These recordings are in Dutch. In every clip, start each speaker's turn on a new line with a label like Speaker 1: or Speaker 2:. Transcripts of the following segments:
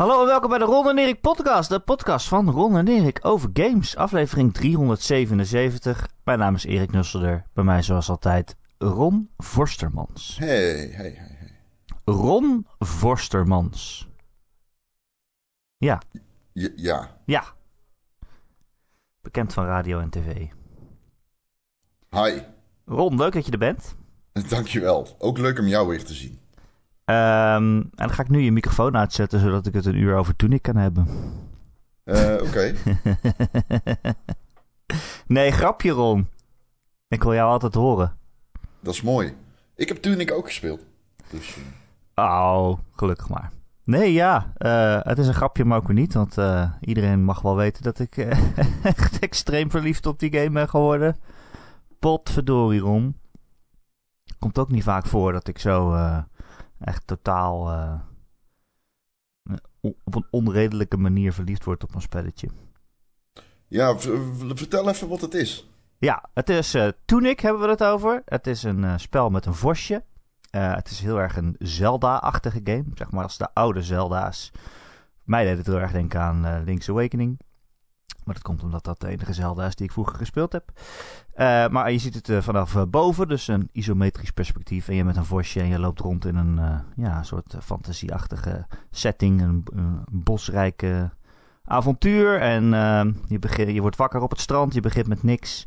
Speaker 1: Hallo en welkom bij de Ron en Erik podcast. De podcast van Ron en Erik over games. Aflevering 377. Mijn naam is Erik Nusselder. Bij mij zoals altijd Ron Vorstermans.
Speaker 2: Hey, hey, hey, hey.
Speaker 1: Ron Vorstermans. Ja,
Speaker 2: J- ja.
Speaker 1: ja. Bekend van radio en tv.
Speaker 2: Hi.
Speaker 1: Ron, leuk dat je er bent.
Speaker 2: Dankjewel. Ook leuk om jou weer te zien.
Speaker 1: Ehm, en dan ga ik nu je microfoon uitzetten zodat ik het een uur over Tunic kan hebben.
Speaker 2: Eh, Oké.
Speaker 1: nee, grapje Ron. Ik wil jou altijd horen.
Speaker 2: Dat is mooi. Ik heb Tunic ook gespeeld. Dus, eh,
Speaker 1: Oh, gelukkig maar. Nee, ja, eh, het is een grapje, maar ook weer niet. Want iedereen mag wel weten dat ik echt extreem verliefd op die game ben geworden. Potverdorie, Ron. Komt ook niet vaak voor dat ik zo echt totaal eh, op een onredelijke manier verliefd word op een spelletje.
Speaker 2: ja, vertel even wat het is.
Speaker 1: Ja, het is eh Tunic hebben we het over. Het is een eh, spel met een vosje. Het is heel erg een Zelda-achtige game. Zeg maar als de oude Zelda's. Mij deed het heel erg denken aan Link's Awakening. Maar dat komt omdat dat de enige Zelda is die ik vroeger gespeeld heb. Eh, maar je ziet het eh, vanaf eh, boven, dus een isometrisch perspectief. En je bent een vosje en je loopt rond in een ja, soort fantasieachtige setting. Een, bosrijke avontuur. En je, begint, je wordt wakker op het strand, je begint met niks.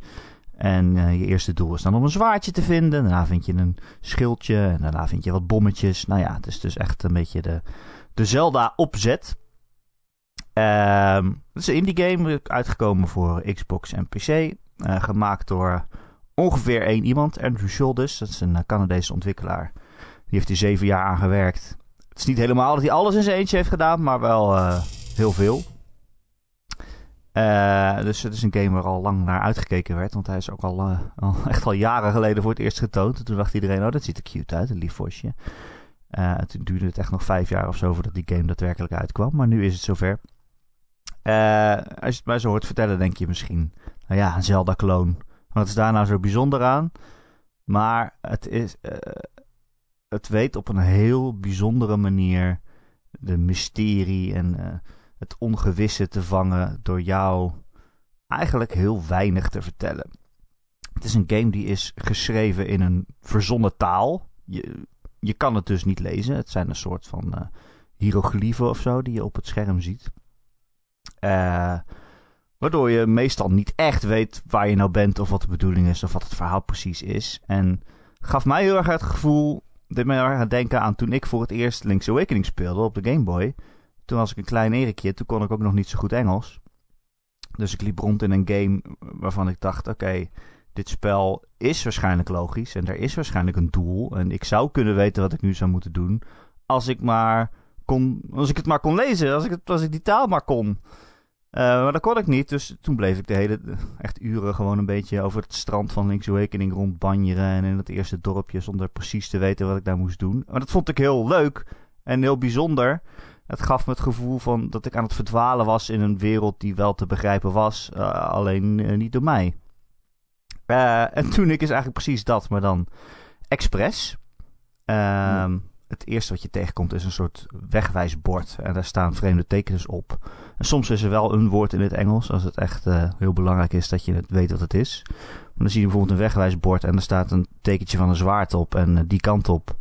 Speaker 1: En je eerste doel is dan om een zwaardje te vinden. Daarna vind je een schildje. En daarna vind je wat bommetjes. Nou ja, het is dus echt een beetje de, de Zelda-opzet. Ehm, het is een indie game, uitgekomen voor Xbox en PC. eh, gemaakt door ongeveer één iemand, Andrew Schuldes. Dat is een eh, Canadese ontwikkelaar. Die heeft hier zeven jaar aan gewerkt. Het is niet helemaal dat hij alles in zijn eentje heeft gedaan, maar wel eh, heel veel. Dus het is een game waar al lang naar uitgekeken werd. Want hij is ook al, al echt al jaren geleden voor het eerst getoond. En toen dacht iedereen, oh dat ziet er cute uit, een lief vosje. En toen duurde het echt nog vijf jaar of zo voordat die game daadwerkelijk uitkwam. Maar nu is het zover. Eh, als je het mij zo hoort vertellen, denk je misschien... Nou ja, een Zelda-kloon. Wat is daar nou zo bijzonder aan? Maar het, is, eh, het weet op een heel bijzondere manier... de mysterie en eh, het ongewisse te vangen... door jou eigenlijk heel weinig te vertellen. Het is een game die is geschreven in een verzonnen taal. Je, je kan het dus niet lezen. Het zijn een soort van hieroglyphen of zo die je op het scherm ziet. Eh, waardoor je meestal niet echt weet waar je nou bent of wat de bedoeling is of wat het verhaal precies is. En gaf mij heel erg het gevoel, deed mij erg aan denken aan toen ik voor het eerst Link's Awakening speelde op de Game Boy. Toen was ik een klein Erikje, toen kon ik ook nog niet zo goed Engels. Dus ik liep rond in een game waarvan ik dacht, oké, dit spel is waarschijnlijk logisch en er is waarschijnlijk een doel. En ik zou kunnen weten wat ik nu zou moeten doen als ik maar kon, als ik het maar kon lezen, als ik, het, als ik die taal maar kon. Eh, maar dat kon ik niet, dus toen bleef ik de hele, echt uren gewoon een beetje over het strand van Link's Awakening rondbanjeren en in het eerste dorpje zonder precies te weten wat ik daar moest doen. Maar dat vond ik heel leuk en heel bijzonder. Het gaf me het gevoel van dat ik aan het verdwalen was in een wereld die wel te begrijpen was, eh, alleen eh, niet door mij. Eh, en toen ik is eigenlijk precies dat, maar dan expres. Ehm, Het eerste wat je tegenkomt is een soort wegwijsbord. En daar staan vreemde tekens op. En soms is er wel een woord in het Engels. Als het echt eh, heel belangrijk is dat je het weet wat het is. Dan zie je bijvoorbeeld een wegwijsbord. En er staat een tekentje van een zwaard op. En eh, die kant op.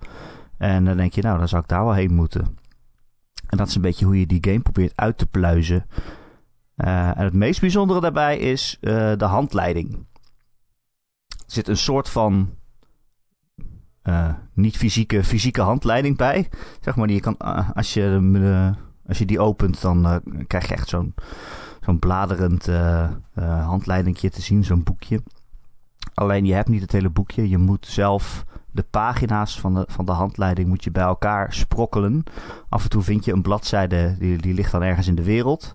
Speaker 1: En dan denk je, nou, dan zou ik daar wel heen moeten. En dat is een beetje hoe je die game probeert uit te pluizen. Eh, en het meest bijzondere daarbij is de handleiding. Er zit een soort van eh, niet fysieke, fysieke handleiding bij. Zeg maar, je kan, eh, als, je, eh, als je die opent, dan krijg je echt zo'n zo'n bladerend handleidingje te zien, zo'n boekje. Alleen je hebt niet het hele boekje. Je moet zelf de pagina's van de, van de handleiding moet je bij elkaar sprokkelen. Af en toe vind je een bladzijde, die, die ligt dan ergens in de wereld.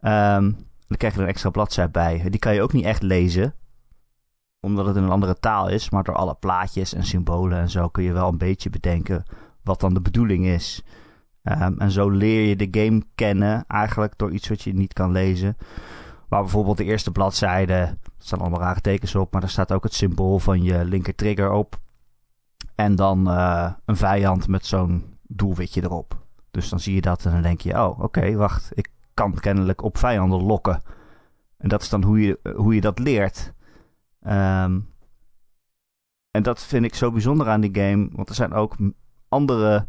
Speaker 1: Ehm, dan krijg je er een extra bladzijde bij. Die kan je ook niet echt lezen omdat het in een andere taal is, maar door alle plaatjes en symbolen en zo kun je wel een beetje bedenken wat dan de bedoeling is. Ehm, en zo leer je de game kennen, eigenlijk door iets wat je niet kan lezen. Maar bijvoorbeeld de eerste bladzijde, er staan allemaal rare tekens op, maar er staat ook het symbool van je linker trigger op. En dan eh, een vijand met zo'n doelwitje erop. Dus dan zie je dat en dan denk je, oh, oké, wacht. Ik kan kennelijk op vijanden lokken. En dat is dan hoe je, hoe je dat leert. Ehm, en dat vind ik zo bijzonder aan die game. Want er zijn ook andere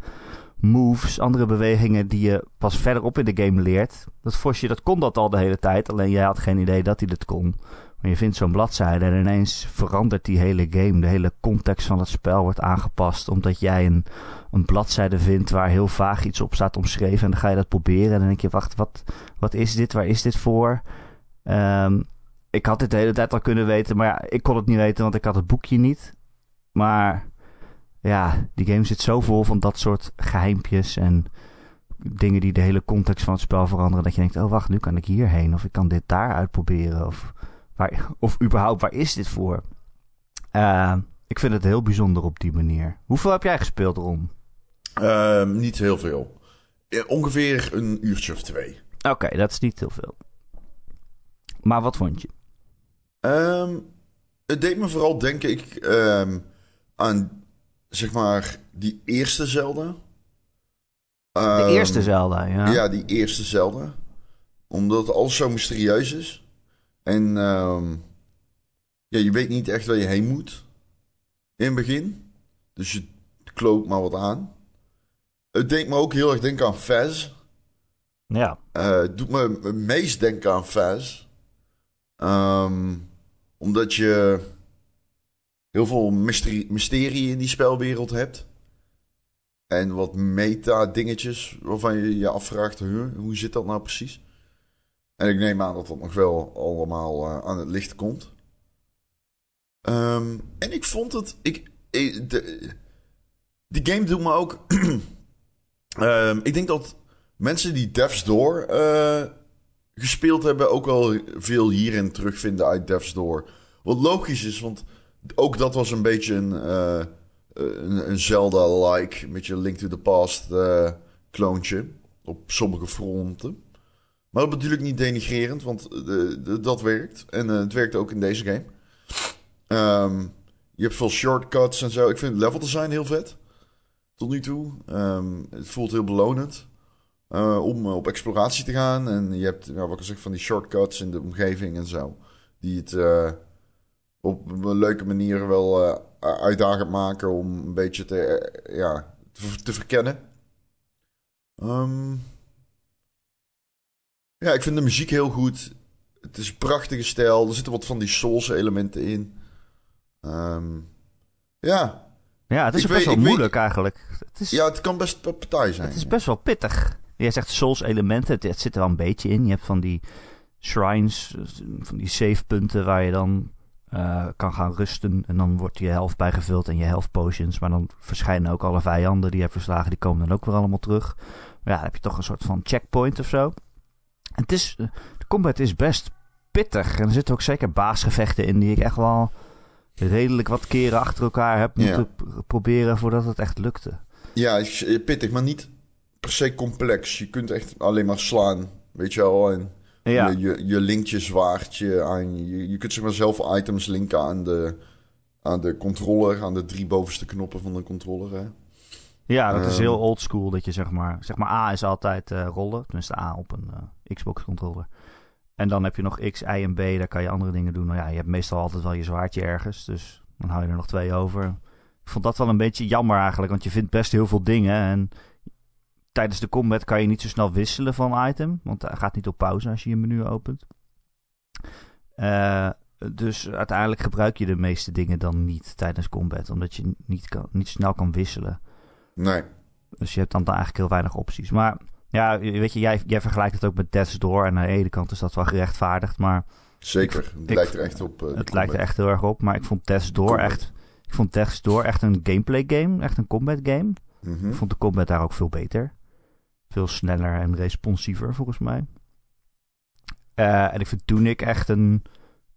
Speaker 1: moves, andere bewegingen die je pas verderop in de game leert. Dat Vosje, dat kon dat al de hele tijd. Alleen jij had geen idee dat hij dat kon. Maar je vindt zo'n bladzijde en ineens verandert die hele game. De hele context van het spel wordt aangepast. Omdat jij een, een bladzijde vindt waar heel vaag iets op staat omschreven. En dan ga je dat proberen. En dan denk je, wacht, wat, wat is dit? Waar is dit voor? Um, ik had dit de hele tijd al kunnen weten. Maar ja, ik kon het niet weten, want ik had het boekje niet. Maar ja, die game zit zo vol van dat soort geheimpjes en dingen die de hele context van het spel veranderen. Dat je denkt, oh wacht, nu kan ik hierheen. Of ik kan dit daar uitproberen. Of, waar, of überhaupt, waar is dit voor? Uh, ik vind het heel bijzonder op die manier. Hoeveel heb jij gespeeld, Ron?
Speaker 2: Uh, niet heel veel. Ongeveer een uurtje of twee.
Speaker 1: Oké, dat is niet heel veel. Maar wat vond je?
Speaker 2: Um, het deed me vooral denken ik, um, aan zeg maar, die eerste Zelda.
Speaker 1: de ehm, eerste Zelda, ja.
Speaker 2: Ja, die eerste Zelda. Omdat alles zo mysterieus is. En ja, je weet niet echt waar je heen moet. In het begin. Dus je kloot maar wat aan. Het deed me ook heel erg denken aan Faz.
Speaker 1: Ja.
Speaker 2: Uh, het doet me het meest denken aan Faz. Um, omdat je heel veel mysterie, in die spelwereld hebt. En wat meta-dingetjes waarvan je je afvraagt, hoe zit dat nou precies? En ik neem aan dat dat nog wel allemaal uh, aan het licht komt. Um, en ik vond het. Ik, de, die game doet me ook. um, ik denk dat mensen die Death's Door uh, gespeeld hebben, ook wel veel hierin terugvinden uit Death's Door. Wat logisch is, want ook dat was een beetje een, uh, een, een Zelda-like, met je Link to the Past uh, op sommige fronten. Maar dat ik niet denigrerend, want uh, dat werkt. En het werkt ook in deze game. Um, je hebt veel shortcuts en zo. Ik vind het level design heel vet. Tot nu toe. Um, het voelt heel belonend. Om op exploratie te gaan. En je hebt, nou, wat ik zeg, van die shortcuts in de omgeving en zo. Die het op een leuke manier wel uh, uitdagend maken om een beetje te, ja, te, verkennen. Um, ja, ik vind de muziek heel goed. Het is een prachtige stijl. Er zitten wat van die Souls elementen in. Um, ja.
Speaker 1: Ja, het is best wel moeilijk weet, eigenlijk.
Speaker 2: Het is, ja, het kan best partij zijn.
Speaker 1: Het is best wel pittig. Jij zegt Souls elementen, het, het, zit er wel een beetje in. Je hebt van die shrines, van die save punten waar je dan uh, kan gaan rusten. En dan wordt je helft bijgevuld en je health potions. Maar dan verschijnen ook alle vijanden die je hebt verslagen. Die komen dan ook weer allemaal terug. Maar ja, dan heb je toch een soort van checkpoint of zo. En het is, de combat is best pittig. En er zitten ook zeker baasgevechten in die ik echt wel redelijk wat keren achter elkaar heb moeten proberen voordat het echt lukte.
Speaker 2: Ja, pittig, maar niet per se complex. Je kunt echt alleen maar slaan, weet je wel. En ja. Je, je, je linkt je zwaardje aan. Je, je kunt zeg maar zelf items linken aan de, aan de controller, aan de drie bovenste knoppen van de controller. Hè?
Speaker 1: Ja, dat is ehm. heel old school. Dat je zeg maar, zeg maar A is altijd uh, rollen. Tenminste A op een uh, Xbox controller. En dan heb je nog X, Y en B. Daar kan je andere dingen doen. Nou ja, je hebt meestal altijd wel je zwaardje ergens. Dus dan hou je er nog twee over. Ik vond dat wel een beetje jammer eigenlijk. Want je vindt best heel veel dingen. En tijdens de combat kan je niet zo snel wisselen van item. Want hij gaat niet op pauze als je je menu opent. Uh, dus uiteindelijk gebruik je de meeste dingen dan niet tijdens combat. Omdat je niet, kan, niet snel kan wisselen.
Speaker 2: Nee.
Speaker 1: Dus je hebt dan, dan eigenlijk heel weinig opties. Maar ja, weet je, jij, jij vergelijkt het ook met Death's Door. En aan de ene kant is dat wel gerechtvaardigd. Maar
Speaker 2: Zeker, het lijkt er echt op.
Speaker 1: Uh, het lijkt er echt heel erg op. Maar ik vond Death's Door echt... Ik vond Death's Door echt een gameplay game. Echt een combat game.
Speaker 2: Mm
Speaker 1: Ik vond de combat daar ook veel beter. Veel sneller en responsiever volgens mij. Uh, en ik vind Tunic echt een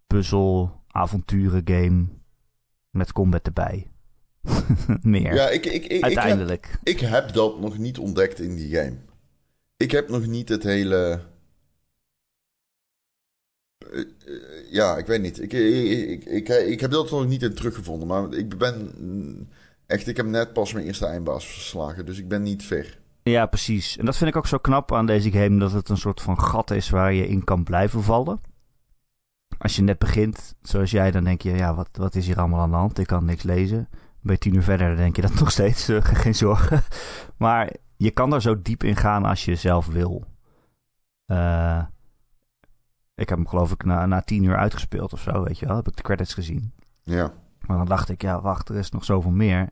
Speaker 1: puzzel avonturen game met combat erbij. Meer.
Speaker 2: Ja, ik, ik, ik,
Speaker 1: Uiteindelijk.
Speaker 2: Ik heb, ik heb dat nog niet ontdekt in die game. Ik heb nog niet het hele. Uh, uh, ja, ik weet niet. Ik, ik, ik, ik, heb dat nog niet in teruggevonden. Maar ik ben. Echt, ik heb net pas mijn eerste eindbaas verslagen. Dus ik ben niet ver.
Speaker 1: Ja, precies. En dat vind ik ook zo knap aan deze game, dat het een soort van gat is waar je in kan blijven vallen. Als je net begint, zoals jij, dan denk je, ja, wat, wat is hier allemaal aan de hand? Ik kan niks lezen. Bij tien uur verder denk je dat nog steeds, uh, geen zorgen. maar je kan er zo diep in gaan als je zelf wil. Uh, ik heb hem geloof ik na, na tien uur uitgespeeld of zo, weet je wel. Heb ik de credits gezien.
Speaker 2: Ja.
Speaker 1: Maar dan dacht ik, ja, wacht, er is nog zoveel meer.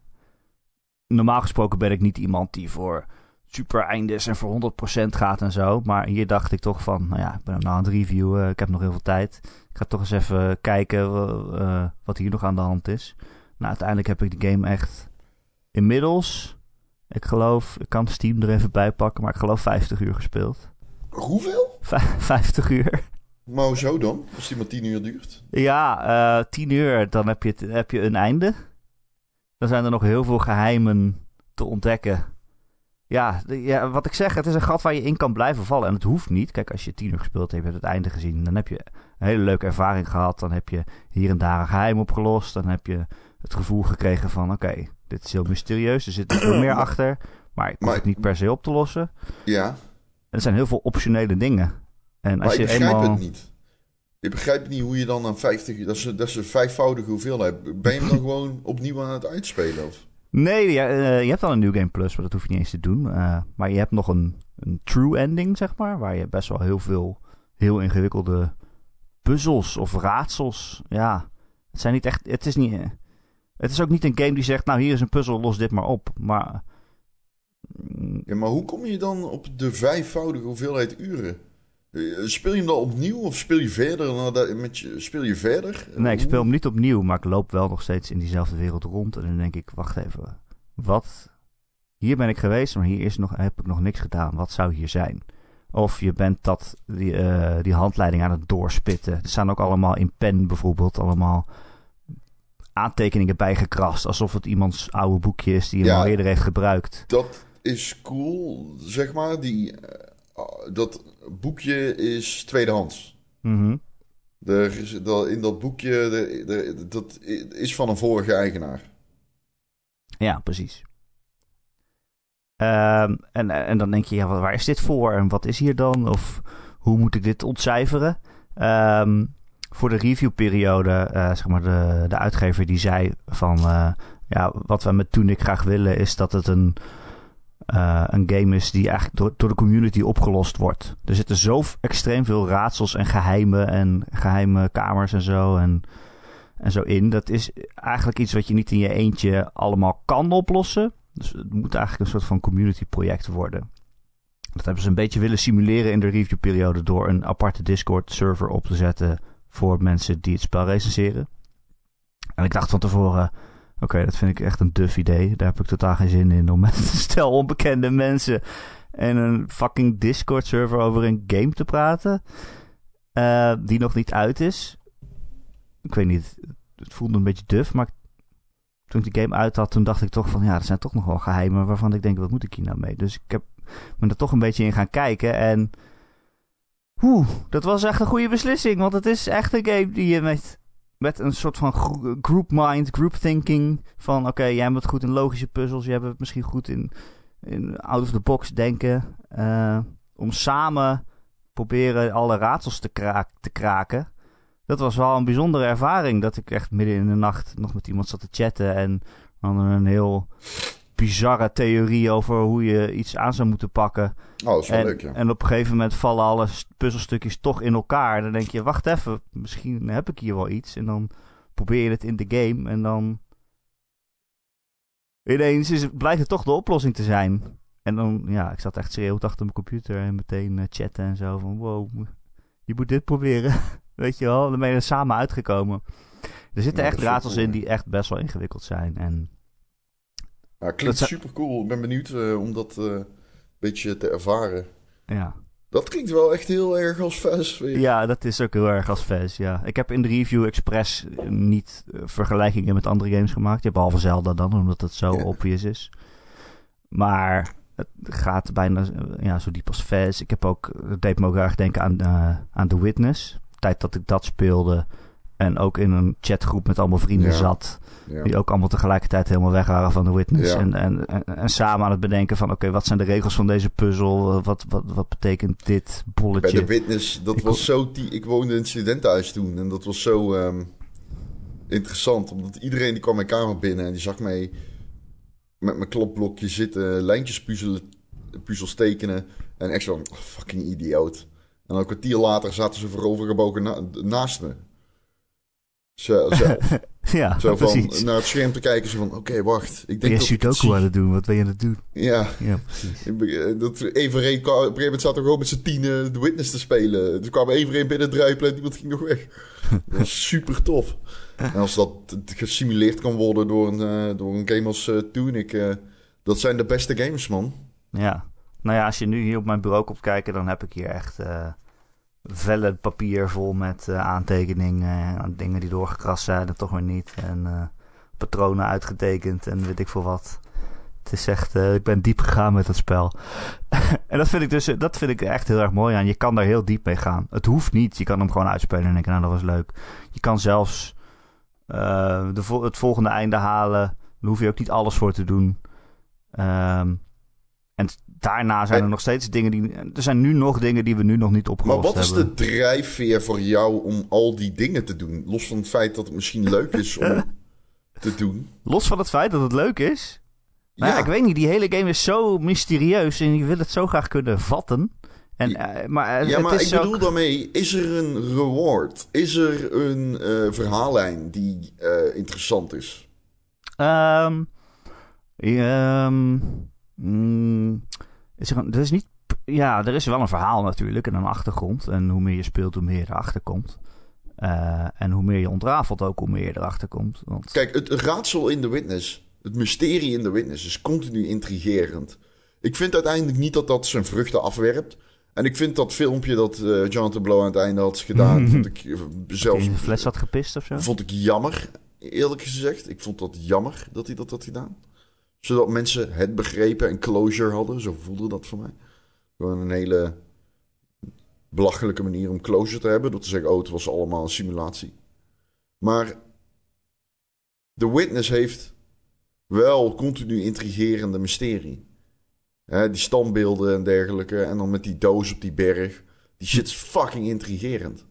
Speaker 1: Normaal gesproken ben ik niet iemand die voor super eindes en voor 100% gaat en zo. Maar hier dacht ik toch van, nou ja, ik ben hem nou aan het reviewen. Ik heb nog heel veel tijd. Ik ga toch eens even kijken uh, wat hier nog aan de hand is. Nou, uiteindelijk heb ik de game echt inmiddels, ik geloof, ik kan Steam er even bij pakken, maar ik geloof 50 uur gespeeld.
Speaker 2: Hoeveel?
Speaker 1: V 50 uur.
Speaker 2: Maar hoezo dan? Als die maar 10 uur duurt?
Speaker 1: Ja, uh, 10 uur, dan heb je, heb je een einde. Dan zijn er nog heel veel geheimen te ontdekken. Ja, ja, wat ik zeg, het is een gat waar je in kan blijven vallen. En het hoeft niet. Kijk, als je tien uur gespeeld hebt, je hebt het einde gezien. Dan heb je een hele leuke ervaring gehad. Dan heb je hier en daar een geheim opgelost. Dan heb je het gevoel gekregen van... Oké, dit is heel mysterieus. Er zit veel meer achter. Maar ik hoef het niet per se op te lossen.
Speaker 2: Ja.
Speaker 1: er zijn heel veel optionele dingen. En als
Speaker 2: maar
Speaker 1: je
Speaker 2: ik begrijp
Speaker 1: eenmaal...
Speaker 2: het niet. Ik begrijp niet hoe je dan aan 50... Dat is, dat is een vijfvoudige hoeveelheid. Ben je hem dan gewoon opnieuw aan het uitspelen? Of?
Speaker 1: Nee, ja, uh, je hebt al een New Game Plus, maar dat hoef je niet eens te doen. Uh, maar je hebt nog een, een true ending, zeg maar. Waar je best wel heel veel heel ingewikkelde puzzels of raadsels... Ja, het zijn niet echt... Het is, niet, het is ook niet een game die zegt... Nou, hier is een puzzel, los dit maar op. Maar...
Speaker 2: Maar hoe kom je dan op de vijfvoudige hoeveelheid uren? Speel je hem dan opnieuw of speel je verder? Met je, speel je verder?
Speaker 1: Nee, ik speel hem niet opnieuw, maar ik loop wel nog steeds in diezelfde wereld rond. En dan denk ik, wacht even, wat? Hier ben ik geweest, maar hier is nog, heb ik nog niks gedaan. Wat zou hier zijn? Of je bent dat, die, uh, die handleiding aan het doorspitten. Er staan ook allemaal in pen bijvoorbeeld allemaal aantekeningen bijgekrast. Alsof het iemands oude boekje is die ja, al eerder heeft gebruikt.
Speaker 2: Dat is cool, zeg maar. Die, uh, dat boekje is tweedehands.
Speaker 1: Mm -hmm.
Speaker 2: de, de, in dat boekje, dat is van een vorige eigenaar.
Speaker 1: Ja, precies. Um, en, en dan denk je, ja, waar is dit voor? En wat is hier dan? Of hoe moet ik dit ontcijferen? Um, voor de reviewperiode, uh, zeg maar, de, de uitgever die zei van... Uh, ja, wat we met Tunic graag willen is dat het een uh, een game is die eigenlijk door, door de community opgelost wordt. Er zitten zo extreem veel raadsels en geheimen en geheime kamers en zo en, en zo in. Dat is eigenlijk iets wat je niet in je eentje allemaal kan oplossen. Dus het moet eigenlijk een soort van community project worden. Dat hebben ze een beetje willen simuleren in de reviewperiode door een aparte Discord server op te zetten voor mensen die het spel recenseren. En ik dacht van tevoren, Oké, dat vind ik echt een duf idee. Daar heb ik totaal geen zin in om met stel onbekende mensen en een fucking Discord server over een game te praten. Uh, die nog niet uit is. Ik weet niet, het voelde een beetje duf, maar toen ik die game uit had, toen dacht ik toch van ja, er zijn toch nog wel geheimen waarvan ik denk, wat moet ik hier nou mee? Dus ik heb me er toch een beetje in gaan kijken en. Oeh, dat was echt een goede beslissing, want het is echt een game die je met met een soort van group mind, group thinking. Van oké, jij bent goed in logische puzzels. Jij bent misschien goed in, in out of the box denken. Uh, om samen proberen alle raadsels te, te kraken. Dat was wel een bijzondere ervaring. Dat ik echt midden in de nacht nog met iemand zat te chatten. En dan een heel bizarre theorie over hoe je iets aan zou moeten pakken.
Speaker 2: Oh, dat is wel
Speaker 1: en,
Speaker 2: leuk, ja.
Speaker 1: En op een gegeven moment vallen alle puzzelstukjes toch in elkaar. Dan denk je, wacht even, misschien heb ik hier wel iets. En dan probeer je het in de game en dan... Ineens is het, blijkt het toch de oplossing te zijn. En dan, ja, ik zat echt schreeuwend achter mijn computer en meteen uh, chatten en zo van... Wow, je moet dit proberen. Weet je wel, dan ben je er samen uitgekomen. Er zitten
Speaker 2: Ja,
Speaker 1: echt raadsels in die echt best wel ingewikkeld zijn. En
Speaker 2: Ja, klinkt
Speaker 1: Dat
Speaker 2: super cool. Ik ben benieuwd eh, om dat eh, een beetje te ervaren.
Speaker 1: ja.
Speaker 2: Dat klinkt wel echt heel erg als weer.
Speaker 1: Ja, dat is ook heel erg als fans, ja. Ik heb in de review expres niet eh, vergelijkingen met andere games gemaakt. Ja, behalve Zelda dan, omdat het zo
Speaker 2: Ja.
Speaker 1: obvious is. Maar het gaat bijna ja, zo diep als Fez. Ik heb ook, het deed me ook erg denken aan, aan The Witness. De tijd dat ik dat speelde, En ook in een chatgroep met allemaal vrienden
Speaker 2: Ja.
Speaker 1: zat.
Speaker 2: Ja.
Speaker 1: Die ook allemaal tegelijkertijd helemaal weg waren van de witness.
Speaker 2: Ja.
Speaker 1: En, en, en, en samen aan het bedenken van... Oké, wat zijn de regels van deze puzzel? Wat, wat, wat betekent dit
Speaker 2: Bij
Speaker 1: bolletje?
Speaker 2: de Witness, dat
Speaker 1: Ik
Speaker 2: was zo... Die, ik woonde in het studentenhuis toen. En dat was zo ehm, interessant. Omdat iedereen die kwam mijn kamer binnen en die zag mij met mijn klapblokje zitten, lijntjes puzzelen, puzzels tekenen. En echt zo, oh, fucking idioot. En dan een kwartier later zaten ze voorovergebogen na, naast me. Zo, zo,
Speaker 1: ja,
Speaker 2: zo van
Speaker 1: precies.
Speaker 2: naar het scherm te kijken. Zo van, oké, wacht. Ik denk
Speaker 1: je
Speaker 2: dat het
Speaker 1: Sudoku aan het doen? Wat ben je aan het doen?
Speaker 2: Ja,
Speaker 1: Ja, precies.
Speaker 2: eh, dat kwa- op een gegeven moment zat er gewoon met z'n tienen de Witness te spelen. Toen kwam Evereen binnen druipelen en iemand ging nog weg. Dat was super tof. En als dat gesimuleerd kan worden door een, eh, door een game als Tunic, eh, dat zijn de beste games, man.
Speaker 1: Ja. Nou ja, als je nu hier op mijn bureau komt kijken... dan heb ik hier echt vellen papier vol met eh, aantekeningen... en dingen die doorgekrast zijn en toch weer niet. En eh, patronen uitgetekend en weet ik veel wat. Het is echt... eh, ik ben diep gegaan met dat spel. en dat vind ik dus dat vind ik echt heel erg mooi aan. Je kan daar heel diep mee gaan. Het hoeft niet. Je kan hem gewoon uitspelen en denken, nou, dat was leuk. Je kan zelfs eh, de, het volgende einde halen. Daar hoef je ook niet alles voor te doen. Ehm, en daarna zijn er
Speaker 2: En-
Speaker 1: nog steeds dingen die... Er zijn nu nog dingen die we nu nog niet
Speaker 2: Maar
Speaker 1: opgelost
Speaker 2: wat is
Speaker 1: hebben.
Speaker 2: de drijfveer voor jou om al die dingen te doen? Los van het feit dat het misschien leuk is om te doen.
Speaker 1: Los van het feit dat het leuk is. Nou ja, ik weet niet, die hele game is zo mysterieus en je wil het zo graag kunnen vatten. En, eh, maar
Speaker 2: Ja, maar
Speaker 1: het
Speaker 2: ik
Speaker 1: ook-
Speaker 2: bedoel daarmee, is er een reward? Is er een eh, verhaallijn die eh, interessant is?
Speaker 1: Ehm, ehm, mm, is een, er is niet. Ja, er is wel een verhaal natuurlijk en een achtergrond. En hoe meer je speelt, hoe meer je erachter komt. Eh, en hoe meer je ontrafelt ook, hoe meer je erachter komt. Want,
Speaker 2: Kijk, het raadsel in de Witness, het mysterie in de Witness is continu intrigerend. Ik vind uiteindelijk niet dat dat zijn vruchten afwerpt. En ik vind dat filmpje dat eh Jonathan Blow aan het einde had gedaan, vond ik eh,
Speaker 1: dat
Speaker 2: zelfs
Speaker 1: de fles had gepist of zo?
Speaker 2: vond ik jammer, eerlijk gezegd. Ik vond dat jammer dat hij dat had gedaan. Zodat mensen het begrepen en closure hadden. Zo voelde dat voor mij. Gewoon een hele belachelijke manier om closure te hebben. Door te zeggen, oh, het was allemaal een simulatie. Maar The Witness heeft wel continu intrigerende mysterie. Hè, die standbeelden en dergelijke. En dan met die doos op die berg. Die shit is fucking intrigerend.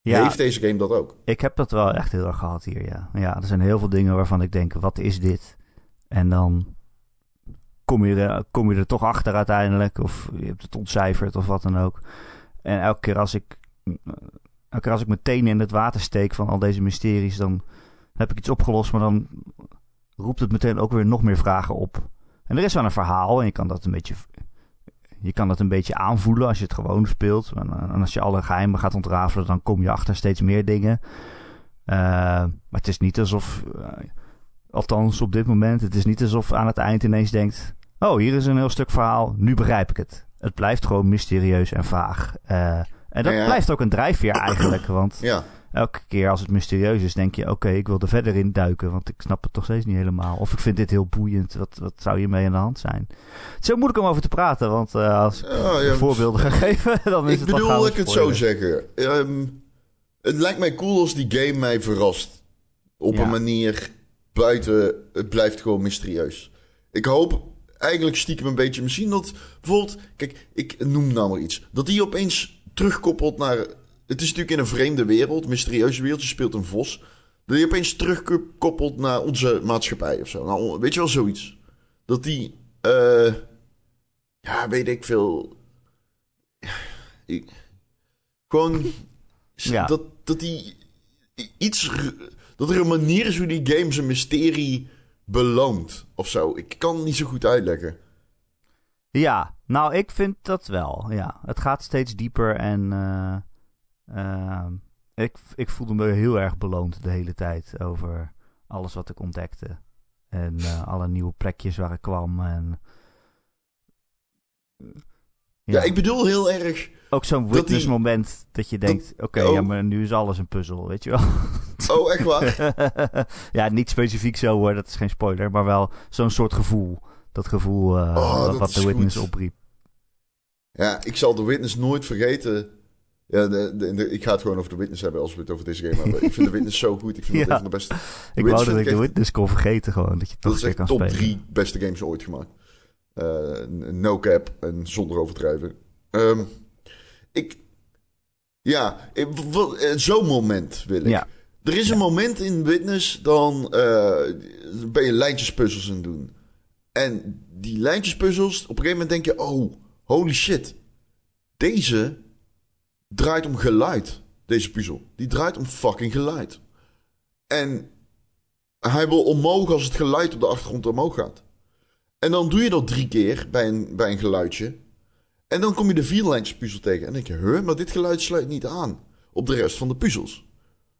Speaker 1: Ja,
Speaker 2: Heeft deze game dat ook?
Speaker 1: ik heb dat wel echt heel erg gehad hier, ja. Ja, er zijn heel veel dingen waarvan ik denk, wat is dit? En dan kom je er, kom je er toch achter uiteindelijk. Of je hebt het ontcijferd of wat dan ook. En elke keer als ik, elke keer als ik mijn tenen in het water steek van al deze mysteries, dan heb ik iets opgelost, maar dan roept het meteen ook weer nog meer vragen op. En er is wel een verhaal en je kan dat een beetje, je kan dat een beetje aanvoelen als je het gewoon speelt. En, en als je alle geheimen gaat ontrafelen, dan kom je achter steeds meer dingen. Eh, maar het is niet alsof, eh, althans op dit moment, het is niet alsof aan het eind ineens denkt: Oh, hier is een heel stuk verhaal, nu begrijp ik het. Het blijft gewoon mysterieus en vaag. Eh, en dat
Speaker 2: ja.
Speaker 1: blijft ook een drijfveer eigenlijk, want
Speaker 2: Ja.
Speaker 1: elke keer als het mysterieus is, denk je: Oké, ik wil er verder in duiken, want ik snap het toch steeds niet helemaal. Of ik vind dit heel boeiend, wat, wat zou hiermee aan de hand zijn? Het is heel moeilijk om over te praten, want eh, als ik
Speaker 2: ja.
Speaker 1: voorbeelden ga geven, dan is
Speaker 2: Ik
Speaker 1: het
Speaker 2: bedoel,
Speaker 1: gauw
Speaker 2: ik het zo zeggen. Ehm, het lijkt mij cool als die game mij verrast. Op een manier buiten, het blijft gewoon mysterieus. Ik hoop eigenlijk stiekem een beetje, misschien dat bijvoorbeeld, kijk, ik noem nou maar iets. Dat die opeens terugkoppelt naar, het is natuurlijk in een vreemde wereld, mysterieuze wereld, je speelt een vos. Dat die opeens terugkoppelt naar onze maatschappij of zo. Nou, weet je wel, zoiets. Dat die, eh, ja, weet ik veel. Ik, gewoon
Speaker 1: Ja.
Speaker 2: dat, dat die iets. Dat er een manier is hoe die game zijn mysterie beloont of zo. Ik kan het niet zo goed uitleggen.
Speaker 1: Ja, nou, ik vind dat wel. Ja, het gaat steeds dieper en eh, ehm, ik, ik voelde me heel erg beloond de hele tijd over alles wat ik ontdekte. En eh, alle nieuwe plekjes waar ik kwam. En,
Speaker 2: Ja, ik bedoel heel erg.
Speaker 1: Ook zo'n witness moment dat je denkt, oké,
Speaker 2: oh.
Speaker 1: ja, maar nu is alles een puzzel, weet je wel.
Speaker 2: Oh, echt waar?
Speaker 1: ja, niet specifiek zo hoor, dat is geen spoiler, maar wel zo'n soort gevoel. Dat gevoel
Speaker 2: Oh,
Speaker 1: wat,
Speaker 2: dat
Speaker 1: wat
Speaker 2: is
Speaker 1: de witness
Speaker 2: goed.
Speaker 1: opriep.
Speaker 2: Ja, ik zal de Witness nooit vergeten. Ja, de, de- de- ik ga het gewoon over de Witness hebben als we het over deze game hebben. Ik vind de Witness zo goed. Ik vind dat
Speaker 1: Ja.
Speaker 2: een van de beste.
Speaker 1: Ik wou dat ik
Speaker 2: echt-
Speaker 1: Witness kon vergeten gewoon. Dat je het
Speaker 2: Dat
Speaker 1: toch
Speaker 2: is echt
Speaker 1: kan
Speaker 2: top
Speaker 1: spelen.
Speaker 2: drie beste games ooit gemaakt. Eh, no cap en zonder overdrijven. Ehm, ik... Ja, zo'n moment wil ik.
Speaker 1: Ja.
Speaker 2: Er is een moment in Witness, dan eh, ben je lijntjespuzzels aan het doen. En die lijntjespuzzels, op een gegeven moment denk je... Oh, holy shit. Deze draait om geluid. Deze puzzel. Die draait om fucking geluid. En hij wil omhoog als het geluid op de achtergrond omhoog gaat. En dan doe je dat drie keer bij een, bij een geluidje. En dan kom je de vierde lijntjespuzzel tegen. En denk je, huh, maar dit geluid sluit niet aan op de rest van de puzzels.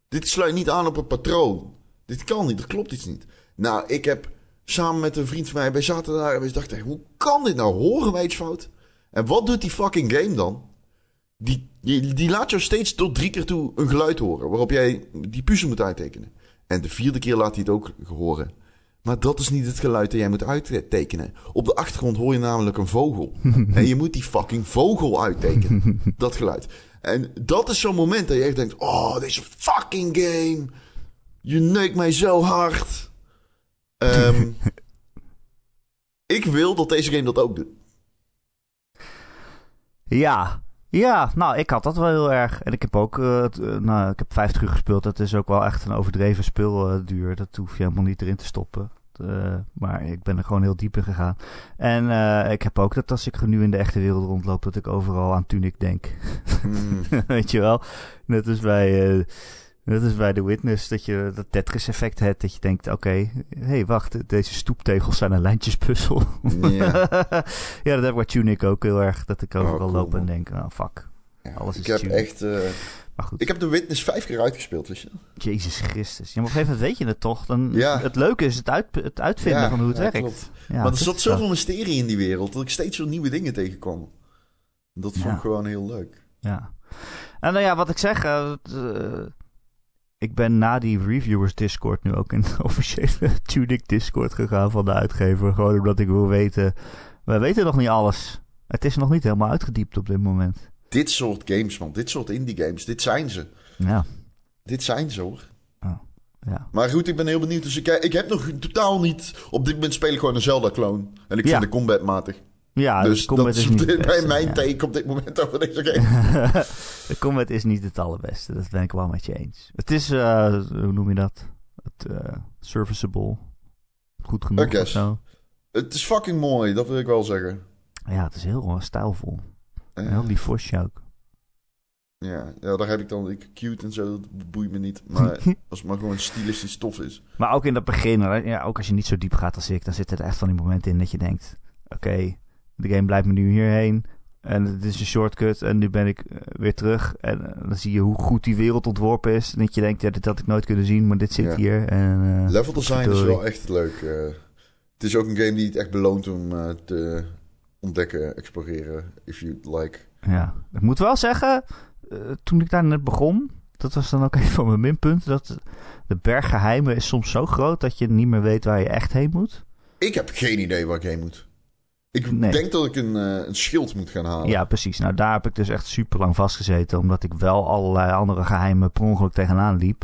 Speaker 2: Dit sluit niet aan op het patroon. Dit kan niet, er klopt iets niet. Nou, ik heb samen met een vriend van mij, wij zaten daar en we dachten, hoe kan dit nou? Horen wij iets fout? En wat doet die fucking game dan? Die, die, die laat jou steeds tot drie keer toe een geluid horen, waarop jij die puzzel moet uittekenen. En de vierde keer laat hij het ook horen. Maar dat is niet het geluid dat jij moet uittekenen. Op de achtergrond hoor je namelijk een vogel. en je moet die fucking vogel uittekenen. dat geluid. En dat is zo'n moment dat je echt denkt... Oh, deze fucking game. Je neukt mij zo hard. Ehm, ik wil dat deze game dat ook doet.
Speaker 1: Ja, ja, nou, ik had dat wel heel erg. En ik heb ook, eh, eh, nou, ik heb 50 uur gespeeld. Dat is ook wel echt een overdreven speelduur. Dat hoef je helemaal niet erin te stoppen. Eh, maar ik ben er gewoon heel diep in gegaan. En eh, ik heb ook dat als ik nu in de echte wereld rondloop, dat ik overal aan Tunic denk.
Speaker 2: Hmm.
Speaker 1: Weet je wel? Net als bij, eh, net als bij The Witness, dat je dat Tetris-effect hebt. Dat je denkt, oké, hé, hey, wacht, deze stoeptegels zijn een lijntjespuzzel.
Speaker 2: Ja.
Speaker 1: ja, dat heb ik bij Tunic ook heel erg. Dat ik overal
Speaker 2: cool,
Speaker 1: loop en denk, oh fuck.
Speaker 2: Ja,
Speaker 1: Alles is
Speaker 2: ik heb echt... eh,
Speaker 1: Maar goed,
Speaker 2: ik heb de Witness vijf keer uitgespeeld, wist je?
Speaker 1: Jezus Christus. Ja, maar op een gegeven moment weet je het toch. Dan,
Speaker 2: Ja.
Speaker 1: Het leuke is het, uit, het uitvinden
Speaker 2: Ja,
Speaker 1: van hoe het werkt.
Speaker 2: klopt.
Speaker 1: Ja,
Speaker 2: maar er zat zoveel
Speaker 1: zo.
Speaker 2: mysterie in die wereld dat ik steeds weer nieuwe dingen tegenkwam. Dat vond ik gewoon heel leuk.
Speaker 1: Ja. En nou ja, wat ik zeg... eh, eh, ik ben na die reviewers Discord nu ook in de officiële Tunic Discord gegaan van de uitgever. Gewoon omdat ik wil weten... We weten nog niet alles. Het is nog niet helemaal uitgediept op dit moment.
Speaker 2: Dit soort games, man. Dit soort indie games. Dit zijn ze.
Speaker 1: Ja,
Speaker 2: Dit zijn ze, hoor.
Speaker 1: ja.
Speaker 2: Maar goed, ik ben heel benieuwd. Dus ik, ik heb nog totaal niet... Op dit moment speel ik gewoon een Zelda-clone. En ik
Speaker 1: Ja.
Speaker 2: vind de combat matig.
Speaker 1: Ja,
Speaker 2: dus dat
Speaker 1: is
Speaker 2: is bij mijn
Speaker 1: ja.
Speaker 2: take op dit moment over deze game.
Speaker 1: de combat is niet het allerbeste. Dat ben ik wel met je eens. Het is, eh, hoe noem je dat? Het eh, serviceable. Goed genoeg of zo.
Speaker 2: Het is fucking mooi, dat wil ik wel zeggen.
Speaker 1: Ja, het is heel eh, stijlvol. Heel lief vosje ook.
Speaker 2: ja, ja, daar heb ik dan... Ik, cute en zo, dat boeit me niet. Maar als het maar gewoon stilistisch tof is.
Speaker 1: Maar ook in het begin, ja, ook als je niet zo diep gaat als ik, dan zitten er echt van die momenten in dat je denkt: oké, de game blijft me nu hierheen. En het is een shortcut en nu ben ik eh, weer terug. En eh, dan zie je hoe goed die wereld ontworpen is. En dat je denkt, ja, dit had ik nooit kunnen zien, maar dit zit
Speaker 2: Ja.
Speaker 1: hier. En, eh,
Speaker 2: Level design is wel echt leuk. het is ook een game die het echt beloont om te ontdekken, exploreren, if you like.
Speaker 1: Ja, ik moet wel zeggen, eh, toen ik daar net begon, dat was dan ook een van mijn minpunten, dat de berg geheimen is soms zo groot dat je niet meer weet waar je echt heen moet.
Speaker 2: Ik heb geen idee waar ik heen moet. Ik
Speaker 1: Nee.
Speaker 2: denk dat ik een, eh, een schild moet gaan halen.
Speaker 1: Ja, precies. Nou, daar heb ik dus echt super lang vastgezeten, omdat ik wel allerlei andere geheimen per ongeluk tegenaan liep.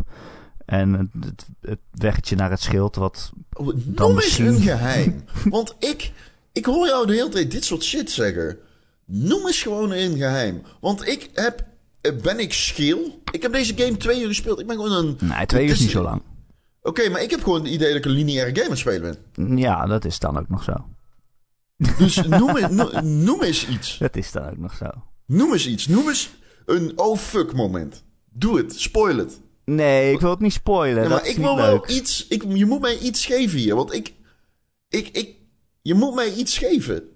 Speaker 1: En het, het, weggetje naar het schild, wat
Speaker 2: Oh,
Speaker 1: Dan
Speaker 2: Noem eens
Speaker 1: misschien.
Speaker 2: een geheim. Want ik, ik hoor jou de hele tijd dit soort shit zeggen. Noem eens gewoon een geheim. Want ik heb... eh, Ben ik schil? Ik heb deze game twee uur gespeeld. Ik ben gewoon een...
Speaker 1: Nee, twee uur is niet zo lang.
Speaker 2: Oké, maar ik heb gewoon het idee dat ik een lineaire game aan het spelen ben.
Speaker 1: Ja, dat is dan ook nog zo.
Speaker 2: Dus noem, eens- no- noem eens iets.
Speaker 1: Dat is dan ook nog zo.
Speaker 2: Noem eens iets. Noem eens een oh fuck moment. Doe het. Spoil het.
Speaker 1: Nee, ik wil het niet spoilen.
Speaker 2: Ja,
Speaker 1: dat
Speaker 2: maar
Speaker 1: is
Speaker 2: ik wil
Speaker 1: leuk.
Speaker 2: wel iets... Ik, je moet mij iets geven hier. Want ik... Ik... ik je moet mij iets geven.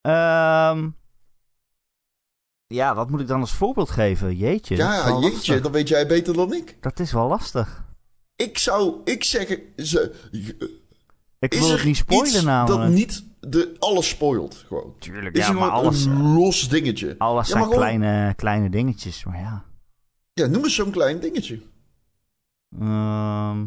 Speaker 1: Ehm, ja, wat moet ik dan als voorbeeld geven? Jeetje.
Speaker 2: Ja, jeetje.
Speaker 1: lastig.
Speaker 2: Dat weet jij beter dan ik.
Speaker 1: Dat is wel lastig.
Speaker 2: Ik zou... Ik zeggen... Ze,
Speaker 1: Ik wil het niet spoilen namelijk.
Speaker 2: dat niet de, alles spoilt gewoon?
Speaker 1: Tuurlijk,
Speaker 2: Is
Speaker 1: ja, maar alles,
Speaker 2: een los dingetje?
Speaker 1: alles
Speaker 2: Ja,
Speaker 1: zijn
Speaker 2: gewoon-
Speaker 1: kleine, kleine dingetjes. Maar ja.
Speaker 2: Ja, noem eens zo'n klein dingetje.
Speaker 1: Ehm,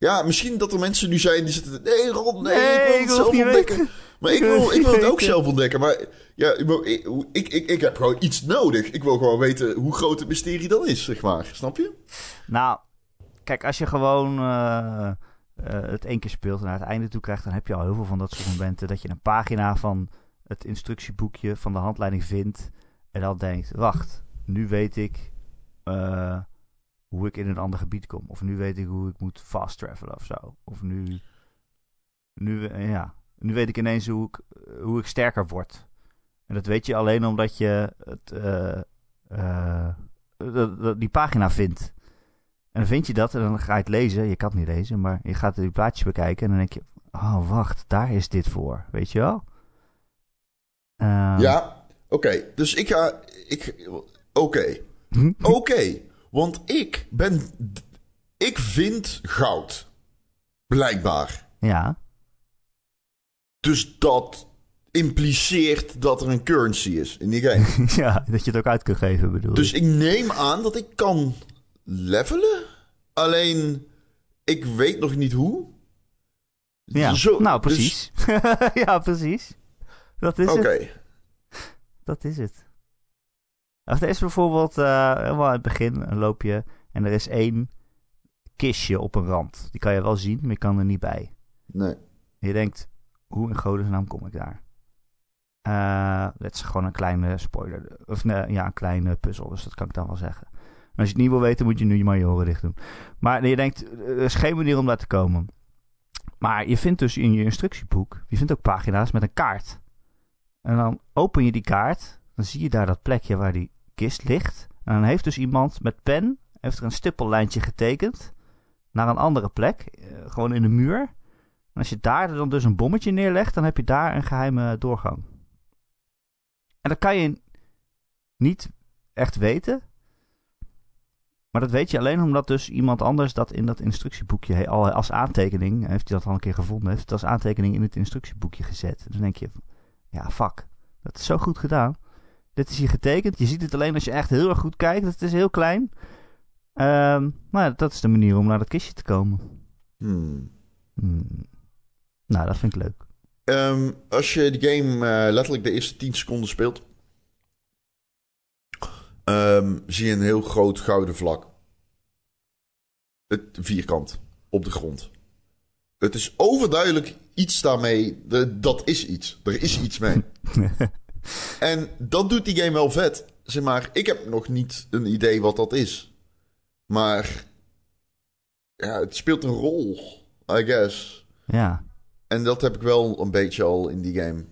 Speaker 2: Ja, misschien dat er mensen nu zijn die zitten... Nee, Ron, nee,
Speaker 1: Nee,
Speaker 2: ik wil het zelf ontdekken. Maar ik wil, ik wil het ook zelf ontdekken. Maar ja, ik, ik, ik, ik heb gewoon iets nodig. Ik wil gewoon weten hoe groot het mysterie dan is, zeg maar. Snap je?
Speaker 1: Nou, kijk, als je gewoon uh, uh, het één keer speelt en naar het einde toe krijgt... dan heb je al heel veel van dat soort momenten... dat je een pagina van het instructieboekje van de handleiding vindt... en dan denkt, wacht, nu weet ik... Uh, hoe ik in een ander gebied kom. Of nu weet ik hoe ik moet fast travelen of zo. Of nu, nu, eh, ja, nu weet ik ineens hoe ik, eh, hoe ik sterker word. En dat weet je alleen omdat je het, uh, die pagina vindt. En dan vind je dat en dan ga je het lezen. Je kan het niet lezen, maar je gaat die plaatjes bekijken. En dan denk je, oh wacht, daar is dit voor. Weet je wel?
Speaker 2: Uh, ja, oké. Dus ik ga... Ik, oké. Oké. Want ik ben. Ik vind goud. Blijkbaar.
Speaker 1: Ja.
Speaker 2: Dus dat impliceert dat er een currency is in die game.
Speaker 1: ja, dat je het ook uit kunt geven, bedoel
Speaker 2: Dus ik neem aan dat ik kan levelen. Alleen, ik weet nog niet hoe.
Speaker 1: Ja, Zo, nou dus- precies. ja, precies. Dat is
Speaker 2: het.
Speaker 1: Oké. Dat is het. Er is bijvoorbeeld uh, helemaal aan het begin een loopje en er is één kistje op een rand. Die kan je wel zien, maar je kan er niet bij.
Speaker 2: Nee.
Speaker 1: je denkt, hoe in godesnaam kom ik daar? Uh, dat is gewoon een kleine spoiler. Of nee, ja, een kleine puzzel, dus dat kan ik dan wel zeggen. als je het niet wil weten, moet je nu maar je oren dicht doen. Maar je denkt, er is geen manier om daar te komen. Maar je vindt dus in je instructieboek, je vindt ook pagina's met een kaart. En dan open je die kaart, dan zie je daar dat plekje waar die kist ligt. En dan heeft dus iemand met pen heeft er een stippellijntje getekend naar een andere plek, eh, gewoon in de muur. En als je daar dan dus een bommetje neerlegt, dan heb je daar een geheime doorgang. En dat kan je niet echt weten. Maar dat weet je alleen omdat dus iemand anders dat in dat instructieboekje al als aantekening, heeft hij dat al een keer gevonden, heeft het als aantekening in het instructieboekje gezet. Dan denk je, ja fuck, dat is zo goed gedaan. Dit is hier getekend. Je ziet het alleen als je echt heel erg goed kijkt. Het is heel klein. Um, maar ja, dat is de manier om naar dat kistje te komen.
Speaker 2: Hmm.
Speaker 1: Hmm. Nou, dat vind ik leuk.
Speaker 2: Um, als je de game uh, letterlijk de eerste 10 seconden speelt, um, zie je een heel groot gouden vlak. Het vierkant op de grond. Het is overduidelijk iets daarmee. De, dat is iets. Er is iets mee. En dat doet die game wel vet. Zeg maar, ik heb nog niet een idee wat dat is. Maar ja, het speelt een rol, I guess.
Speaker 1: Ja.
Speaker 2: En dat heb ik wel een beetje al in die game.